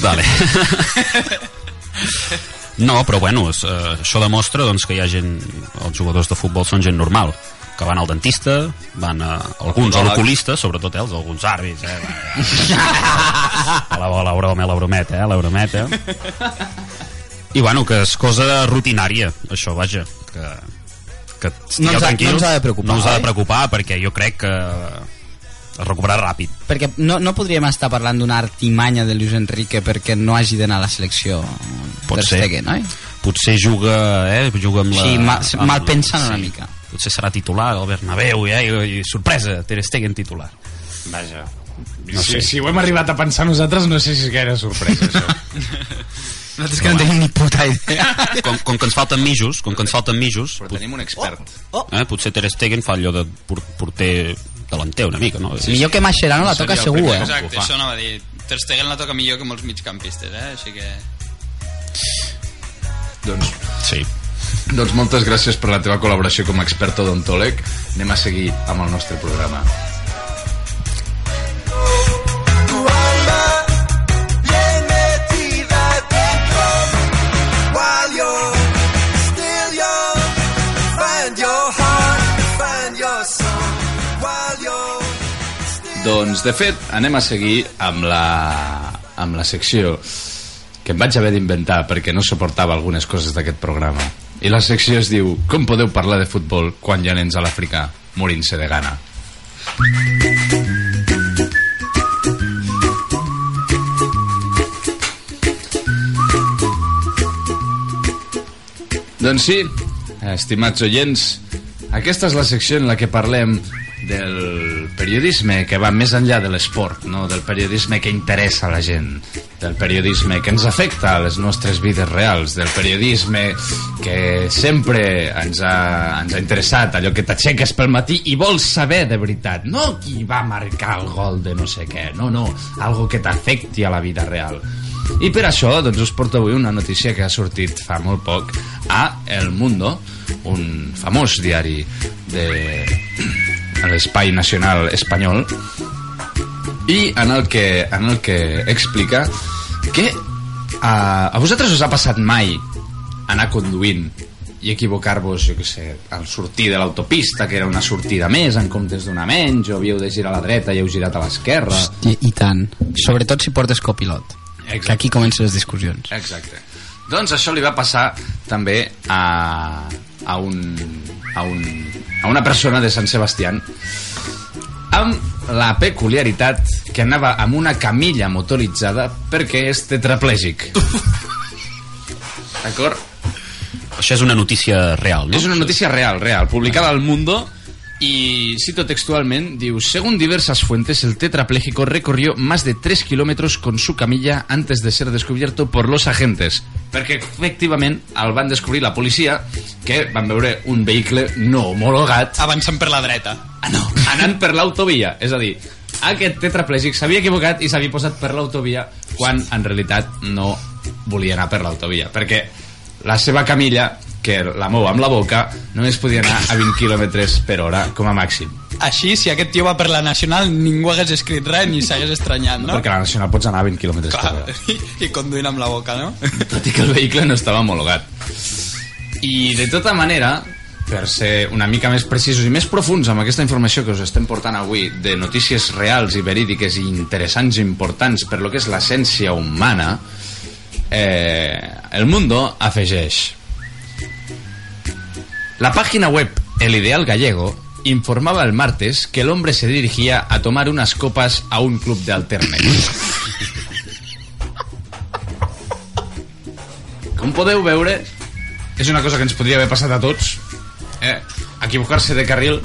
Vale. no, però bueno, és, eh, això demostra doncs, que hi ha gent, els jugadors de futbol són gent normal, que van al dentista, van a, alguns a l'oculista, sobretot ells, alguns àrbits, eh? Va, la, la broma, la brometa, eh? La brometa. I bueno, que és cosa rutinària, això, vaja, que, que No ens ha- no ens ha de preocupar, no us ha de oi? preocupar perquè jo crec que es recuperarà ràpid. Perquè no, no podríem estar parlant d'una artimanya de Luis Enrique perquè no hagi d'anar a la selecció Pot Ter ser. Stegen, oi? potser juga, eh, juga amb la... Sí, mal- amb- mal pensant una mica. Potser serà titular al Bernabéu, eh, i, i sorpresa, Ter Stegen titular. Vaja. No sé. si, si ho hem arribat a pensar nosaltres, no sé si és gaire sorpresa, això. Nosaltres que no tenim ni puta idea. Com, com que ens falten mijos, com que ens falten mijos, Però tenim un expert. eh, potser Ter Stegen fa allò de por- porter delanter una mica, no? Sí, Millor que Mascherano la toca segur, primer. eh? Exacte, fa. això anava a dir. Ter Stegen la toca millor que molts migcampistes, eh? Així que... Doncs, Sí. doncs moltes gràcies per la teva col·laboració com a expert odontòleg. Anem a seguir amb el nostre programa. Doncs, de fet, anem a seguir amb la, amb la secció que em vaig haver d'inventar perquè no suportava algunes coses d'aquest programa. I la secció es diu Com podeu parlar de futbol quan hi ha nens a l'Àfrica morint-se de gana? Doncs sí, estimats oients, aquesta és la secció en la que parlem del periodisme que va més enllà de l'esport, no? del periodisme que interessa a la gent, del periodisme que ens afecta a les nostres vides reals, del periodisme que sempre ens ha, ens ha interessat, allò que t'aixeques pel matí i vols saber de veritat, no qui va marcar el gol de no sé què, no, no, algo que t'afecti a la vida real. I per això doncs, us porto avui una notícia que ha sortit fa molt poc a El Mundo, un famós diari de l'espai nacional espanyol i en el que, en el que explica que a, a vosaltres us ha passat mai anar conduint i equivocar-vos, jo què sé, al sortir de l'autopista, que era una sortida més en comptes d'una menys, o havíeu de girar a la dreta i heu girat a l'esquerra. I, I tant. Sobretot si portes copilot. Exacte. Que aquí comencen les discussions. Exacte. Doncs això li va passar també a, a, un, a, un, a una persona de Sant Sebastián amb la peculiaritat que anava amb una camilla motoritzada perquè és tetraplègic. D'acord? Això és una notícia real, no? Es una noticia real, real, publicada al Mundo y cito textualmente, diu, según diversas fuentes, el tetrapléjico recorrió más de 3 kilómetros con su camilla antes de ser descubierto por los agentes. Perquè, efectivament, el van descobrir la policia, que van veure un vehicle no homologat Avancem per la dreta. ah, no, anant per l'autovia. És a dir, aquest tetraplègic s'havia equivocat i s'havia posat per l'autovia quan en realitat no volia anar per l'autovia. Perquè la seva camilla, que la mou amb la boca, només podia anar a 20 km per hora com a màxim. Així, si aquest tio va per la Nacional, ningú hagués escrit res ni s'hagués estranyat, no? Perquè a la Nacional pots anar a 20 km per Clar, hora. i, i conduint amb la boca, no? Tot i que el vehicle no estava homologat. I de tota manera, per ser una mica més precisos i més profuns amb aquesta informació que us estem portant avui de notícies reals i verídiques i interessants i importants per lo que és l'essència humana, eh, El Mundo afegeix La página web El Ideal Gallego informaba el martes que el hombre se dirigía a tomar unas copas a un club de alternet. Com podeu veure, és una cosa que ens podria haver passat a tots, eh? equivocar-se de carril,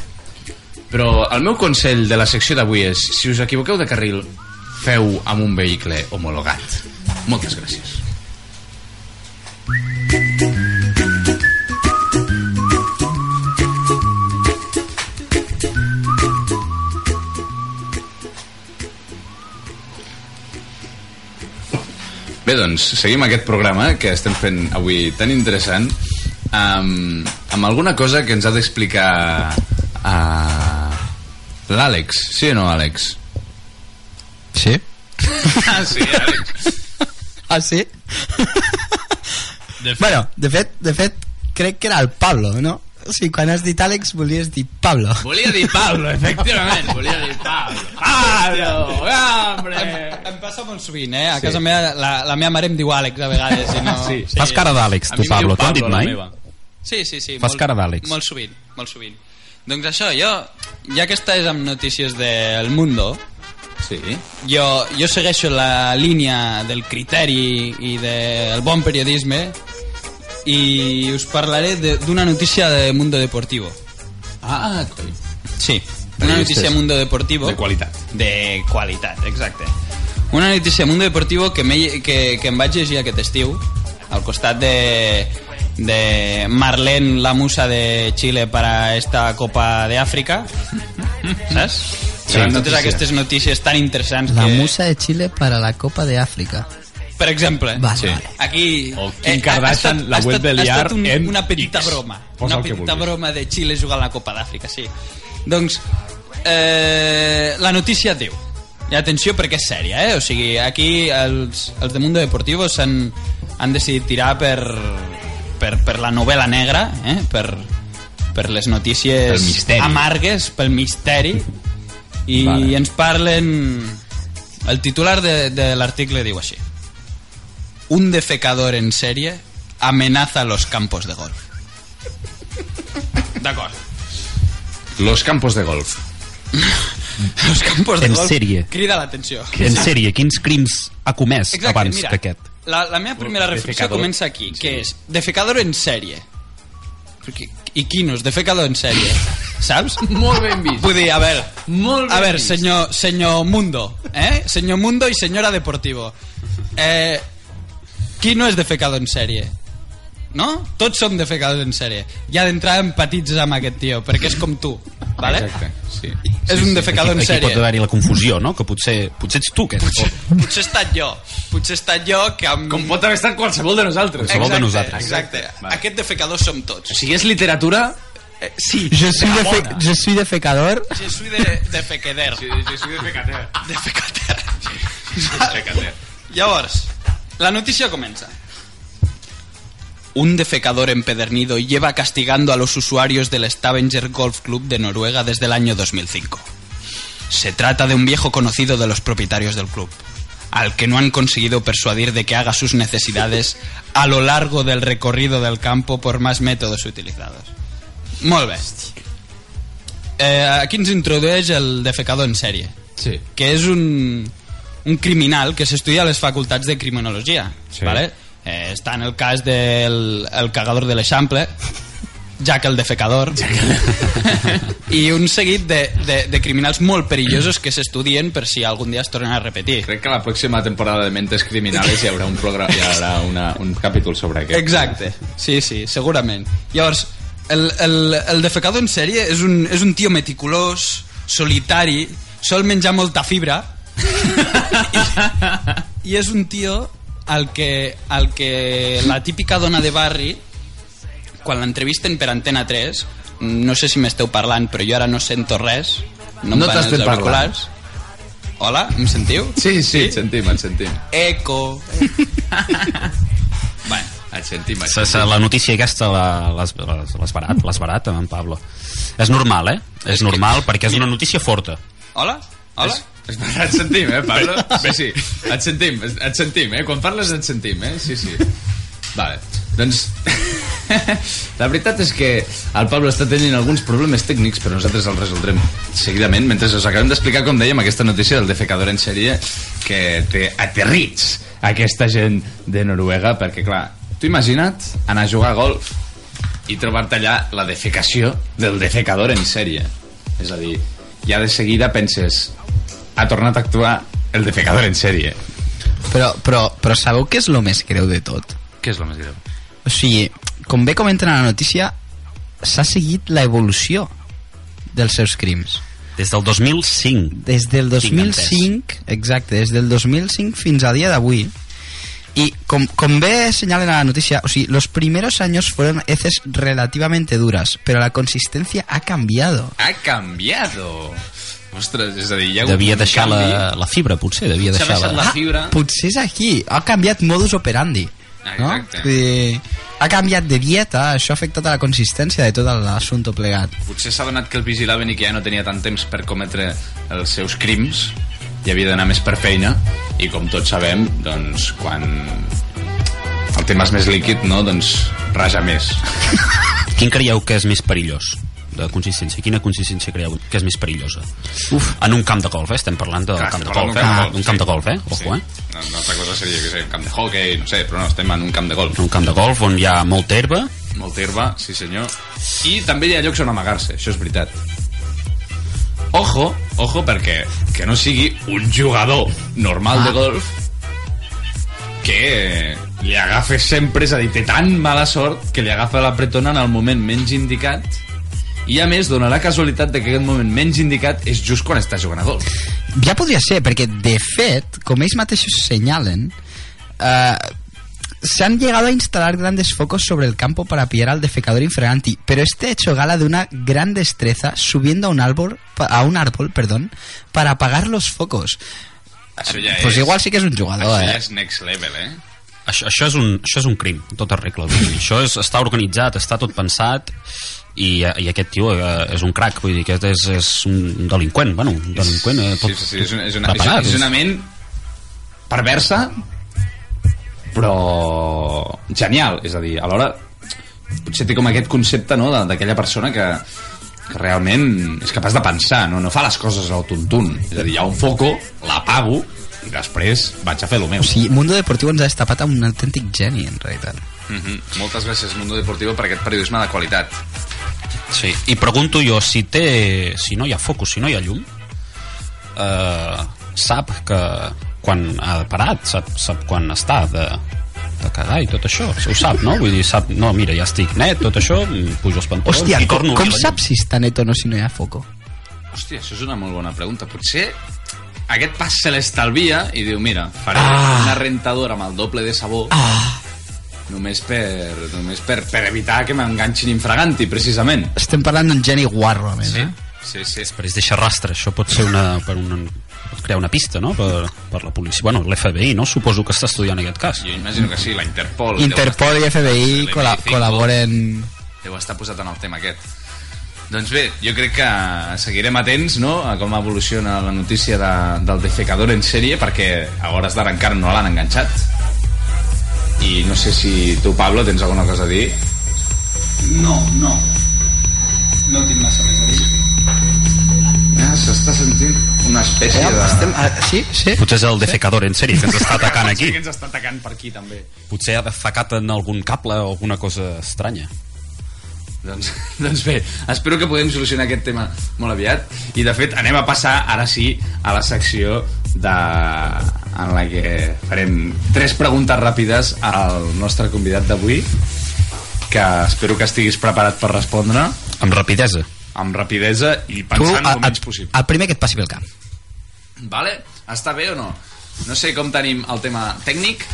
però el meu consell de la secció d'avui és, si us equivoqueu de carril, feu amb un vehicle homologat. Moltes gràcies. Bé, doncs, seguim aquest programa que estem fent avui tan interessant amb, amb alguna cosa que ens ha d'explicar uh, l'Àlex. Sí o no, Àlex? Sí? ah, sí, Àlex. Ah, sí? De fet, Bueno, de fet, de fet, crec que era el Pablo, no? O sigui, quan has dit Àlex volies dir Pablo. Volia dir Pablo, efectivament. Volia dir Pablo. Pablo, hombre. Passa molt sovint, eh? A casa meva, la, la meva mare em diu Àlex a vegades. I no... Sí. Fas cara d'Àlex, tu, Pablo. T'ho han dit mai? Sí, sí, sí. Fas cara d'Àlex. Molt sovint, molt sovint. Doncs això, jo, ja que estàs amb notícies del Mundo, Sí. jo, jo segueixo la línia del criteri i del bon periodisme i us parlaré de- d'una notícia de Mundo Deportivo. Ah, coi. Sí, una notícia de Mundo Deportivo. De qualitat. De qualitat, exacte. Una notícia de Mundo Deportivo que, me, que, que em vaig llegir aquest estiu al costat de, de Marlene, la musa de Chile para esta Copa de Àfrica. Saps? Sí, Gran totes notícia. aquestes notícies tan interessants La que... musa de Chile para la Copa de África. Per exemple, Vale, Sí. vale. aquí... O Kim eh, Kardashian ha estat- la ha vuelve a estat- ha liar estat un, en una petita X. broma. Posa una petita vulguis. broma de Xile jugant a la Copa d'Àfrica, sí. Doncs, eh, la notícia diu, i atenció perquè és sèria, eh? O sigui, aquí els, els de Mundo Deportivo s'han han decidit tirar per, per, per la novel·la negra, eh? Per, per les notícies amargues, pel misteri, i Vale. ens parlen... El titular de, de l'article diu així. Un defecador en sèrie amenaza los campos de golf. D'acord. Los campos de golf. Los campos de En golf sèrie. crida l'atenció. En sèrie, quins crims ha comès Exacte, abans mira, que aquest? La, la meva primera reflexió comença aquí, que és defecador en sèrie. Qui- I quinos, defecador en sèrie. Saps? Molt ben vist. Vull dir, a veure, Molt ben a veure, vist. senyor, senyor Mundo, eh? Senyor Mundo i senyora Deportivo. Eh, qui no és defecador en sèrie? No? Tots som defecadors en sèrie. Ja d'entrada empatitzes amb aquest tio, perquè és com tu, vale? Exacte, sí. És un defecador en aquí, aquí pot sèrie. haver-hi la confusió, no? Que potser, potser ets tu que ets... Potser, potser he estat jo. Potser he estat jo que amb... Com pot haver estat qualsevol de nosaltres. Qualsevol de nosaltres. Exacte. Vale. Aquest defecador som tots. O sigui, és literatura... Eh, sí. Je suis, defe bona. je suis defecador. Je suis de, de fequeder. Sí, jo soy de. De fecater. Pecater. Llavors, la noticia comença. Un defecador empedernido lleva castigando a los usuarios del Stavanger Golf Club de Noruega desde el año 2005. Se trata de un viejo conocido de los propietarios del club, al que no han conseguido persuadir de que haga sus necesidades a lo largo del recorrido del campo por más métodos utilizados. Molt bé. Eh, aquí ens introdueix el defecador en sèrie, Sí. que és un, un criminal que s'estudia a les facultats de criminologia. Sí. ¿vale? Eh, està en el cas del el cagador de l'Eixample, Jack el defecador, i un seguit de, de, de criminals molt perillosos que s'estudien per si algun dia es tornen a repetir. Crec que la pròxima temporada de Mentes Criminales hi haurà un, programa, hi haurà una, un capítol sobre aquest. Exacte, sí, sí, segurament. Llavors, el, el, el defecador en sèrie és un, és un tio meticulós, solitari, sol menjar molta fibra i, i és un tio al que, al que la típica dona de barri quan l'entrevisten per Antena 3 no sé si m'esteu parlant però jo ara no sento res no, No t'estem parlant. auriculars. Hola, em sentiu? Sí, sí, et sentim, et sentim. Eco. bueno, Et sentim, et Se, se, sentim. la notícia aquesta la- l'has barat, l'has barat, en Pablo. És normal, eh? És normal, perquè és una notícia forta. hola? Hola? És, et sentim, eh, Pablo? Sí, sí, et sentim, et sentim, eh? Quan parles et sentim, eh? Sí, sí. Vale, doncs... La veritat és que el Pablo està tenint alguns problemes tècnics, però nosaltres els resoldrem seguidament, mentre us acabem d'explicar, com dèiem, aquesta notícia del defecador en sèrie que té aterrits aquesta gent de Noruega, perquè, clar, tu imagina't anar a jugar a golf i trobar-te allà la defecació del defecador en sèrie. És a dir, ja de seguida penses ha tornat a actuar el defecador en sèrie. Però, però, però sabeu què és el més greu de tot? Què és el més greu? O sigui, com bé comenten a la notícia, s'ha seguit la evolució dels seus crims. Des del 2005. Des del Tinc 2005, exacte, des del 2005 fins a dia d'avui. Y com, com bé señalan a la noticia, o sea, los primeros años fueron heces relativamente duras, pero la consistencia ha cambiado. Ha canviado. Ostres, és a dir, hi ha Devia deixar canvi. la, la fibra, potser, devia S'ha deixar la... la fibra. Potser és aquí, ha canviat modus operandi. No? Exacte. Vull dir, ha canviat de dieta, això ha afectat a la consistència de tot l'assumpte plegat. Potser s'ha donat que el vigilaven i que ja no tenia tant temps per cometre els seus crims i havia d'anar més per feina i com tots sabem, doncs quan el tema és més líquid, no? doncs raja més. Quin creieu que és més perillós de consistència? Quina consistència creieu que és més perillosa? Uf. En un camp de golf, eh? Estem parlant del Clar, camp de estem golf, parlant eh? Un camp de golf, eh? Ojo, Sí. eh? Una una altra cosa seria que sé, un camp de hockey, no sé, però no, estem en un camp de golf. Un camp de golf on hi ha molta herba, Molta herba, sí senyor. I també hi ha llocs on amagar-se, això és veritat. Ojo, ojo, perquè que no sigui un jugador normal Ah. de golf que li agafa sempre, és a dir, té tan mala sort que li agafa la pretona en el moment menys indicat i a més dona la casualitat de que aquest moment menys indicat és just quan està jugant a golf. Ja podria ser, perquè de fet, com ells mateixos senyalen, eh, se han llegado a instalar grandes focos sobre el campo para pillar al defecador infraganti, pero este ha hecho gala de una gran destreza subiendo a un árbol, a un árbol, perdón, para apagar los focos. Això ja pues és... igual sí que és un jugador, Això ja eh? és next level, eh? això, això, és un, això és un crim, en regla. Vull dir, això és, està organitzat, està tot pensat i, i aquest tio eh, és un crac, vull dir, aquest és, és un delinqüent, bueno, un delinqüent eh, tot, sí, sí, sí, és una, és una, és, és una ment perversa però genial, és a dir, alhora potser té com aquest concepte no, de- d'aquella persona que, que realment és capaç de pensar, no, no fa les coses al tuntun és a dir, hi ha un foco, l'apago i després vaig a fer el meu. O sigui, Mundo Deportivo ens ha destapat amb un autèntic geni, en realitat. Mm -hmm. Moltes gràcies, Mundo Deportivo, per aquest periodisme de qualitat. Sí, i pregunto jo, si té... Si no hi ha focus, si no hi ha llum, eh, sap que quan ha parat, sap, sap quan està de, de cagar i tot això, ho sap, no? Vull dir, sap, no, mira, ja estic net, tot això, pujo els pantalons Hòstia, i com, torno com la saps si està net o no si no hi ha foco? Hòstia, això és una molt bona pregunta. Potser aquest pas se l'estalvia i diu, mira, faré Ah. una rentadora amb el doble de sabó Ah, només, per, només per, per evitar que m'enganxin infraganti, precisament. estem parlant d'un geni guarro, a més, Sí, eh? sí, sí. Després deixa rastre, això pot ser una, per una, pot crear una pista, no?, per, per la policia. Bueno, l'FBI, no? Suposo que està estudiant aquest cas. Jo imagino que sí, la Interpol... Interpol i FBI col·la MI5, col·laboren... Deu estar posat en el tema aquest. Doncs bé, jo crec que seguirem atents no, a com evoluciona la notícia de, del defecador en sèrie perquè a hores d'ara encara no l'han enganxat i no sé si tu, Pablo, tens alguna cosa a dir No, no. No tinc massa més a dir. ah, s'està sentint una espècie de... Estem, ah, sí, sí. Potser és el defecador en sèrie que ens està atacant aquí. Sí que ens està atacant per aquí també Potser ha defecat en algun cable o alguna cosa estranya. Doncs, doncs bé, espero que podem solucionar aquest tema molt aviat i de fet anem a passar ara sí a la secció de... en la que farem tres preguntes ràpides al nostre convidat d'avui que espero que estiguis preparat per respondre Amb rapidesa. amb rapidesa i Tu, pensant a- el menys possible el primer que et passi pel cap. Vale? Està bé o no? No sé com tenim el tema tècnic,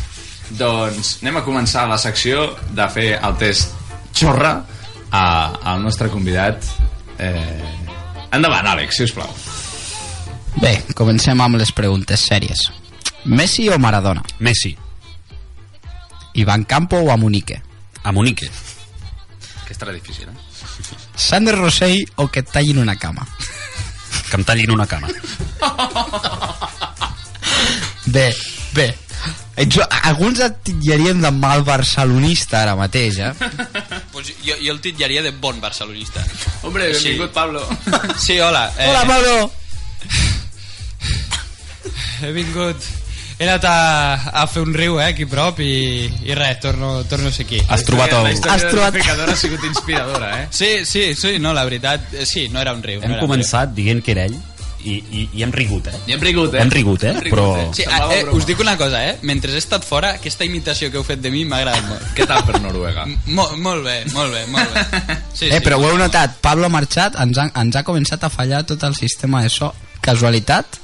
doncs anem a començar la secció de fer el test xorra a, al nostre convidat. Eh... Endavant, Àlex, si us plau. Bé, comencem amb les preguntes sèries. Messi o Maradona? Messi, Iván Campo o Amunique? a Monique. Que estarà difícil, eh? Sander Rossell o que et tallin una cama? Que em tallin una cama. Bé, bé. Ets, alguns et titllarien de mal barcelonista ara mateix, eh? Pues jo, jo el titllaria de bon barcelonista. Hombre, benvingut, Sí. Pablo. Sí, hola. Eh, Hola, Pablo! He vingut... He anat a, a fer un riu, eh, aquí prop, i, i res, torno, torno a ser aquí. Has trobat La el... història Has trobat- ha sigut inspiradora, eh? Sí, sí, sí, no, la veritat, eh, sí, no era un riu. no Hem era un començat dient que era ell i, i, i hem rigut, eh? I hem rigut, eh? Hem rigut, eh? Hem Però... riu. Sí, ah, eh, us dic una cosa, eh? Mentre he estat fora, aquesta imitació que heu fet de mi m'ha agradat molt. Què tal per Noruega? Mo molt bé, molt bé, molt bé. Sí, Eh, sí, però ho heu notat, Pablo ha marxat, ens ha, ens ha començat a fallar tot el sistema de so. Casualitat?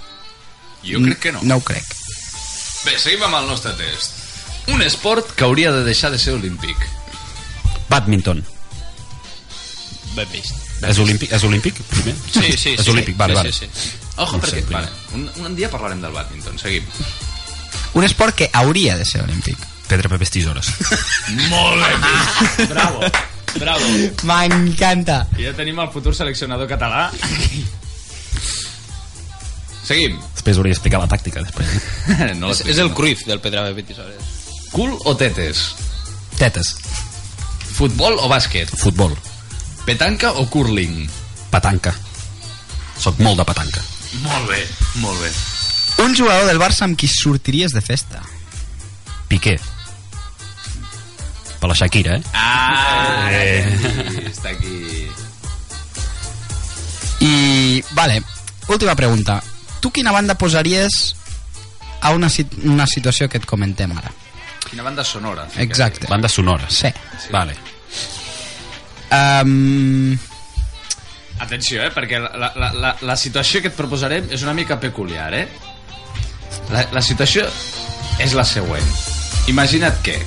Jo crec que no. No ho crec. Bé, seguim amb el nostre test. Un esport que hauria de deixar de ser olímpic. Badminton. Ben vist. És olímpic? És olímpic, primer? Sí, sí, És sí. olímpic, vale, sí, vale. Sí, sí. Ojo, No perquè... Vale, un, un dia parlarem del badminton. Seguim. Un esport que hauria de ser olímpic. Pedra, papers, tisores. Molt bé. Bravo. Bravo. M'encanta. I ja tenim el futur seleccionador català. Seguim. Després hauria d'explicar la tàctica, després. No És, és el Cruyff del Pedrave Betisores. Cul o tetes? Tetes. Futbol o bàsquet? Futbol. Petanca o curling? Petanca. Soc molt de petanca. Molt bé, molt bé. Un jugador del Barça amb qui sortiries de festa. Piqué. Per la Shakira, eh? Ah, Eh. està aquí. I, vale, última pregunta. Tu quina banda posaries a una, una situació que et comentem ara? Quina banda sonora. Exacte. Banda sonora. Sí. Vale. Um, Atenció, eh, perquè la, la, la- la, situació que et proposarem és una mica peculiar, eh? La, la situació és la següent. Imagina't que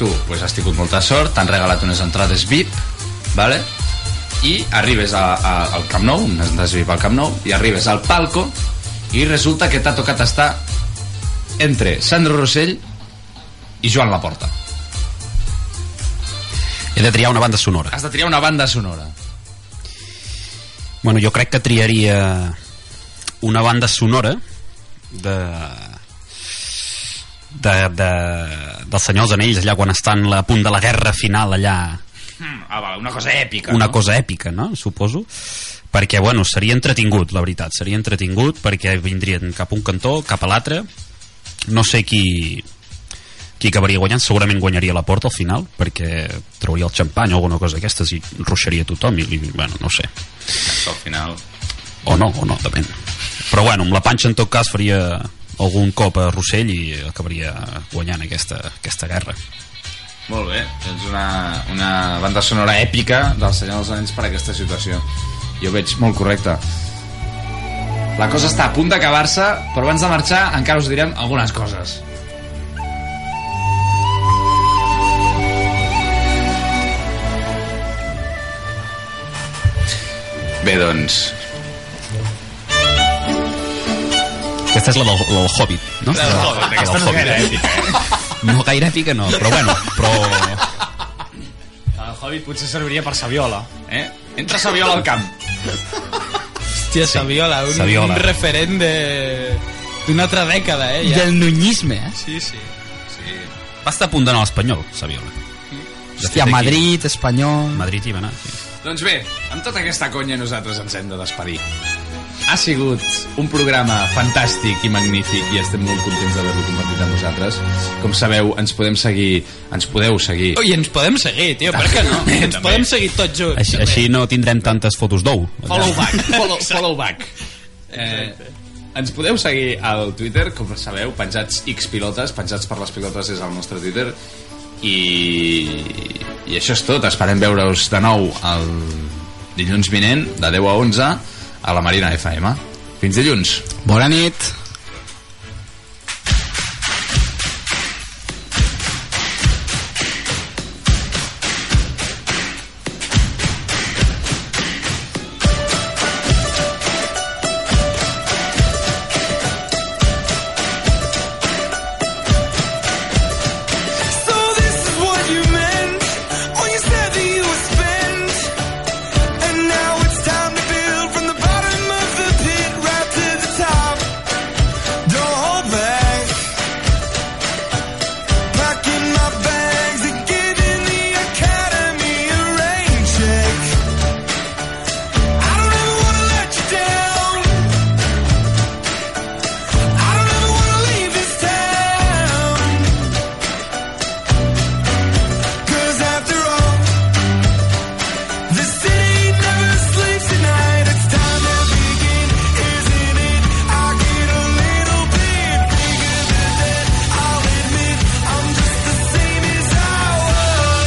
tu pues, has tingut molta sort, t'han regalat unes entrades VIP, vale? i arribes a, a, al Camp Nou, unes entrades VIP al Camp Nou, i arribes al palco i resulta que t'ha tocat estar entre Sandro Rossell i Joan Laporta. He de triar una banda sonora. Has de triar una banda sonora. Bueno, jo crec que triaria una banda sonora de de, de dels senyors anells allà quan estan a punt de la guerra final allà Mm, ah, vale, una cosa èpica. una no? cosa èpica, no? Suposo. perquè bueno, seria entretingut la veritat, seria entretingut perquè vindrien cap un cantó, cap a l'altre no sé qui qui acabaria guanyant, segurament guanyaria la porta al final, perquè trauria el xampany o alguna cosa d'aquestes i ruixaria tothom i, i bueno, no sé Al final... o no, o no, depèn però bueno, amb la panxa en tot cas faria algun cop a Rossell i acabaria guanyant aquesta, aquesta guerra Molt bé, és una, una banda sonora èpica del Senyor dels Anells per a aquesta situació. Jo veig molt correcte. La cosa està a punt d'acabar-se, però abans de marxar encara us direm algunes coses. Bé, doncs, aquesta és la del, la del Hobbit no? La del Hobbit, aquesta no és gaire èpica, no gaire èpica no, però bueno però el Hobbit potser serviria per Saviola, eh? Entra Saviola al camp. Hòstia, Saviola, un, Saviola. un referent de d'una altra dècada, eh? Ja. Del nunyisme, eh? Sí, sí. Sí. va estar a punt d'anar a l'Espanyol, Saviola Hòstia, Madrid, Espanyol... Madrid hi va anar sí. Doncs bé, amb tota aquesta conya nosaltres ens hem de despedir. Ha sigut un programa fantàstic i magnífic i estem molt contents d'haver-lo compartit amb vosaltres. Com sabeu, ens podem seguir, ens podeu seguir. Ui, ens podem seguir, tio, per què no? També, Ens també. podem seguir tots junts. així, així no tindrem tantes fotos d'ou Follow back, follow, follow back. Eh, ens podeu seguir al Twitter, com sabeu, penjats X pilotes, penjats per les pilotes és el nostre Twitter, i, i això és tot. Esperem veure-us de nou el dilluns vinent, de 10 a 11, a la Marina FM. Fins dilluns. Bona nit.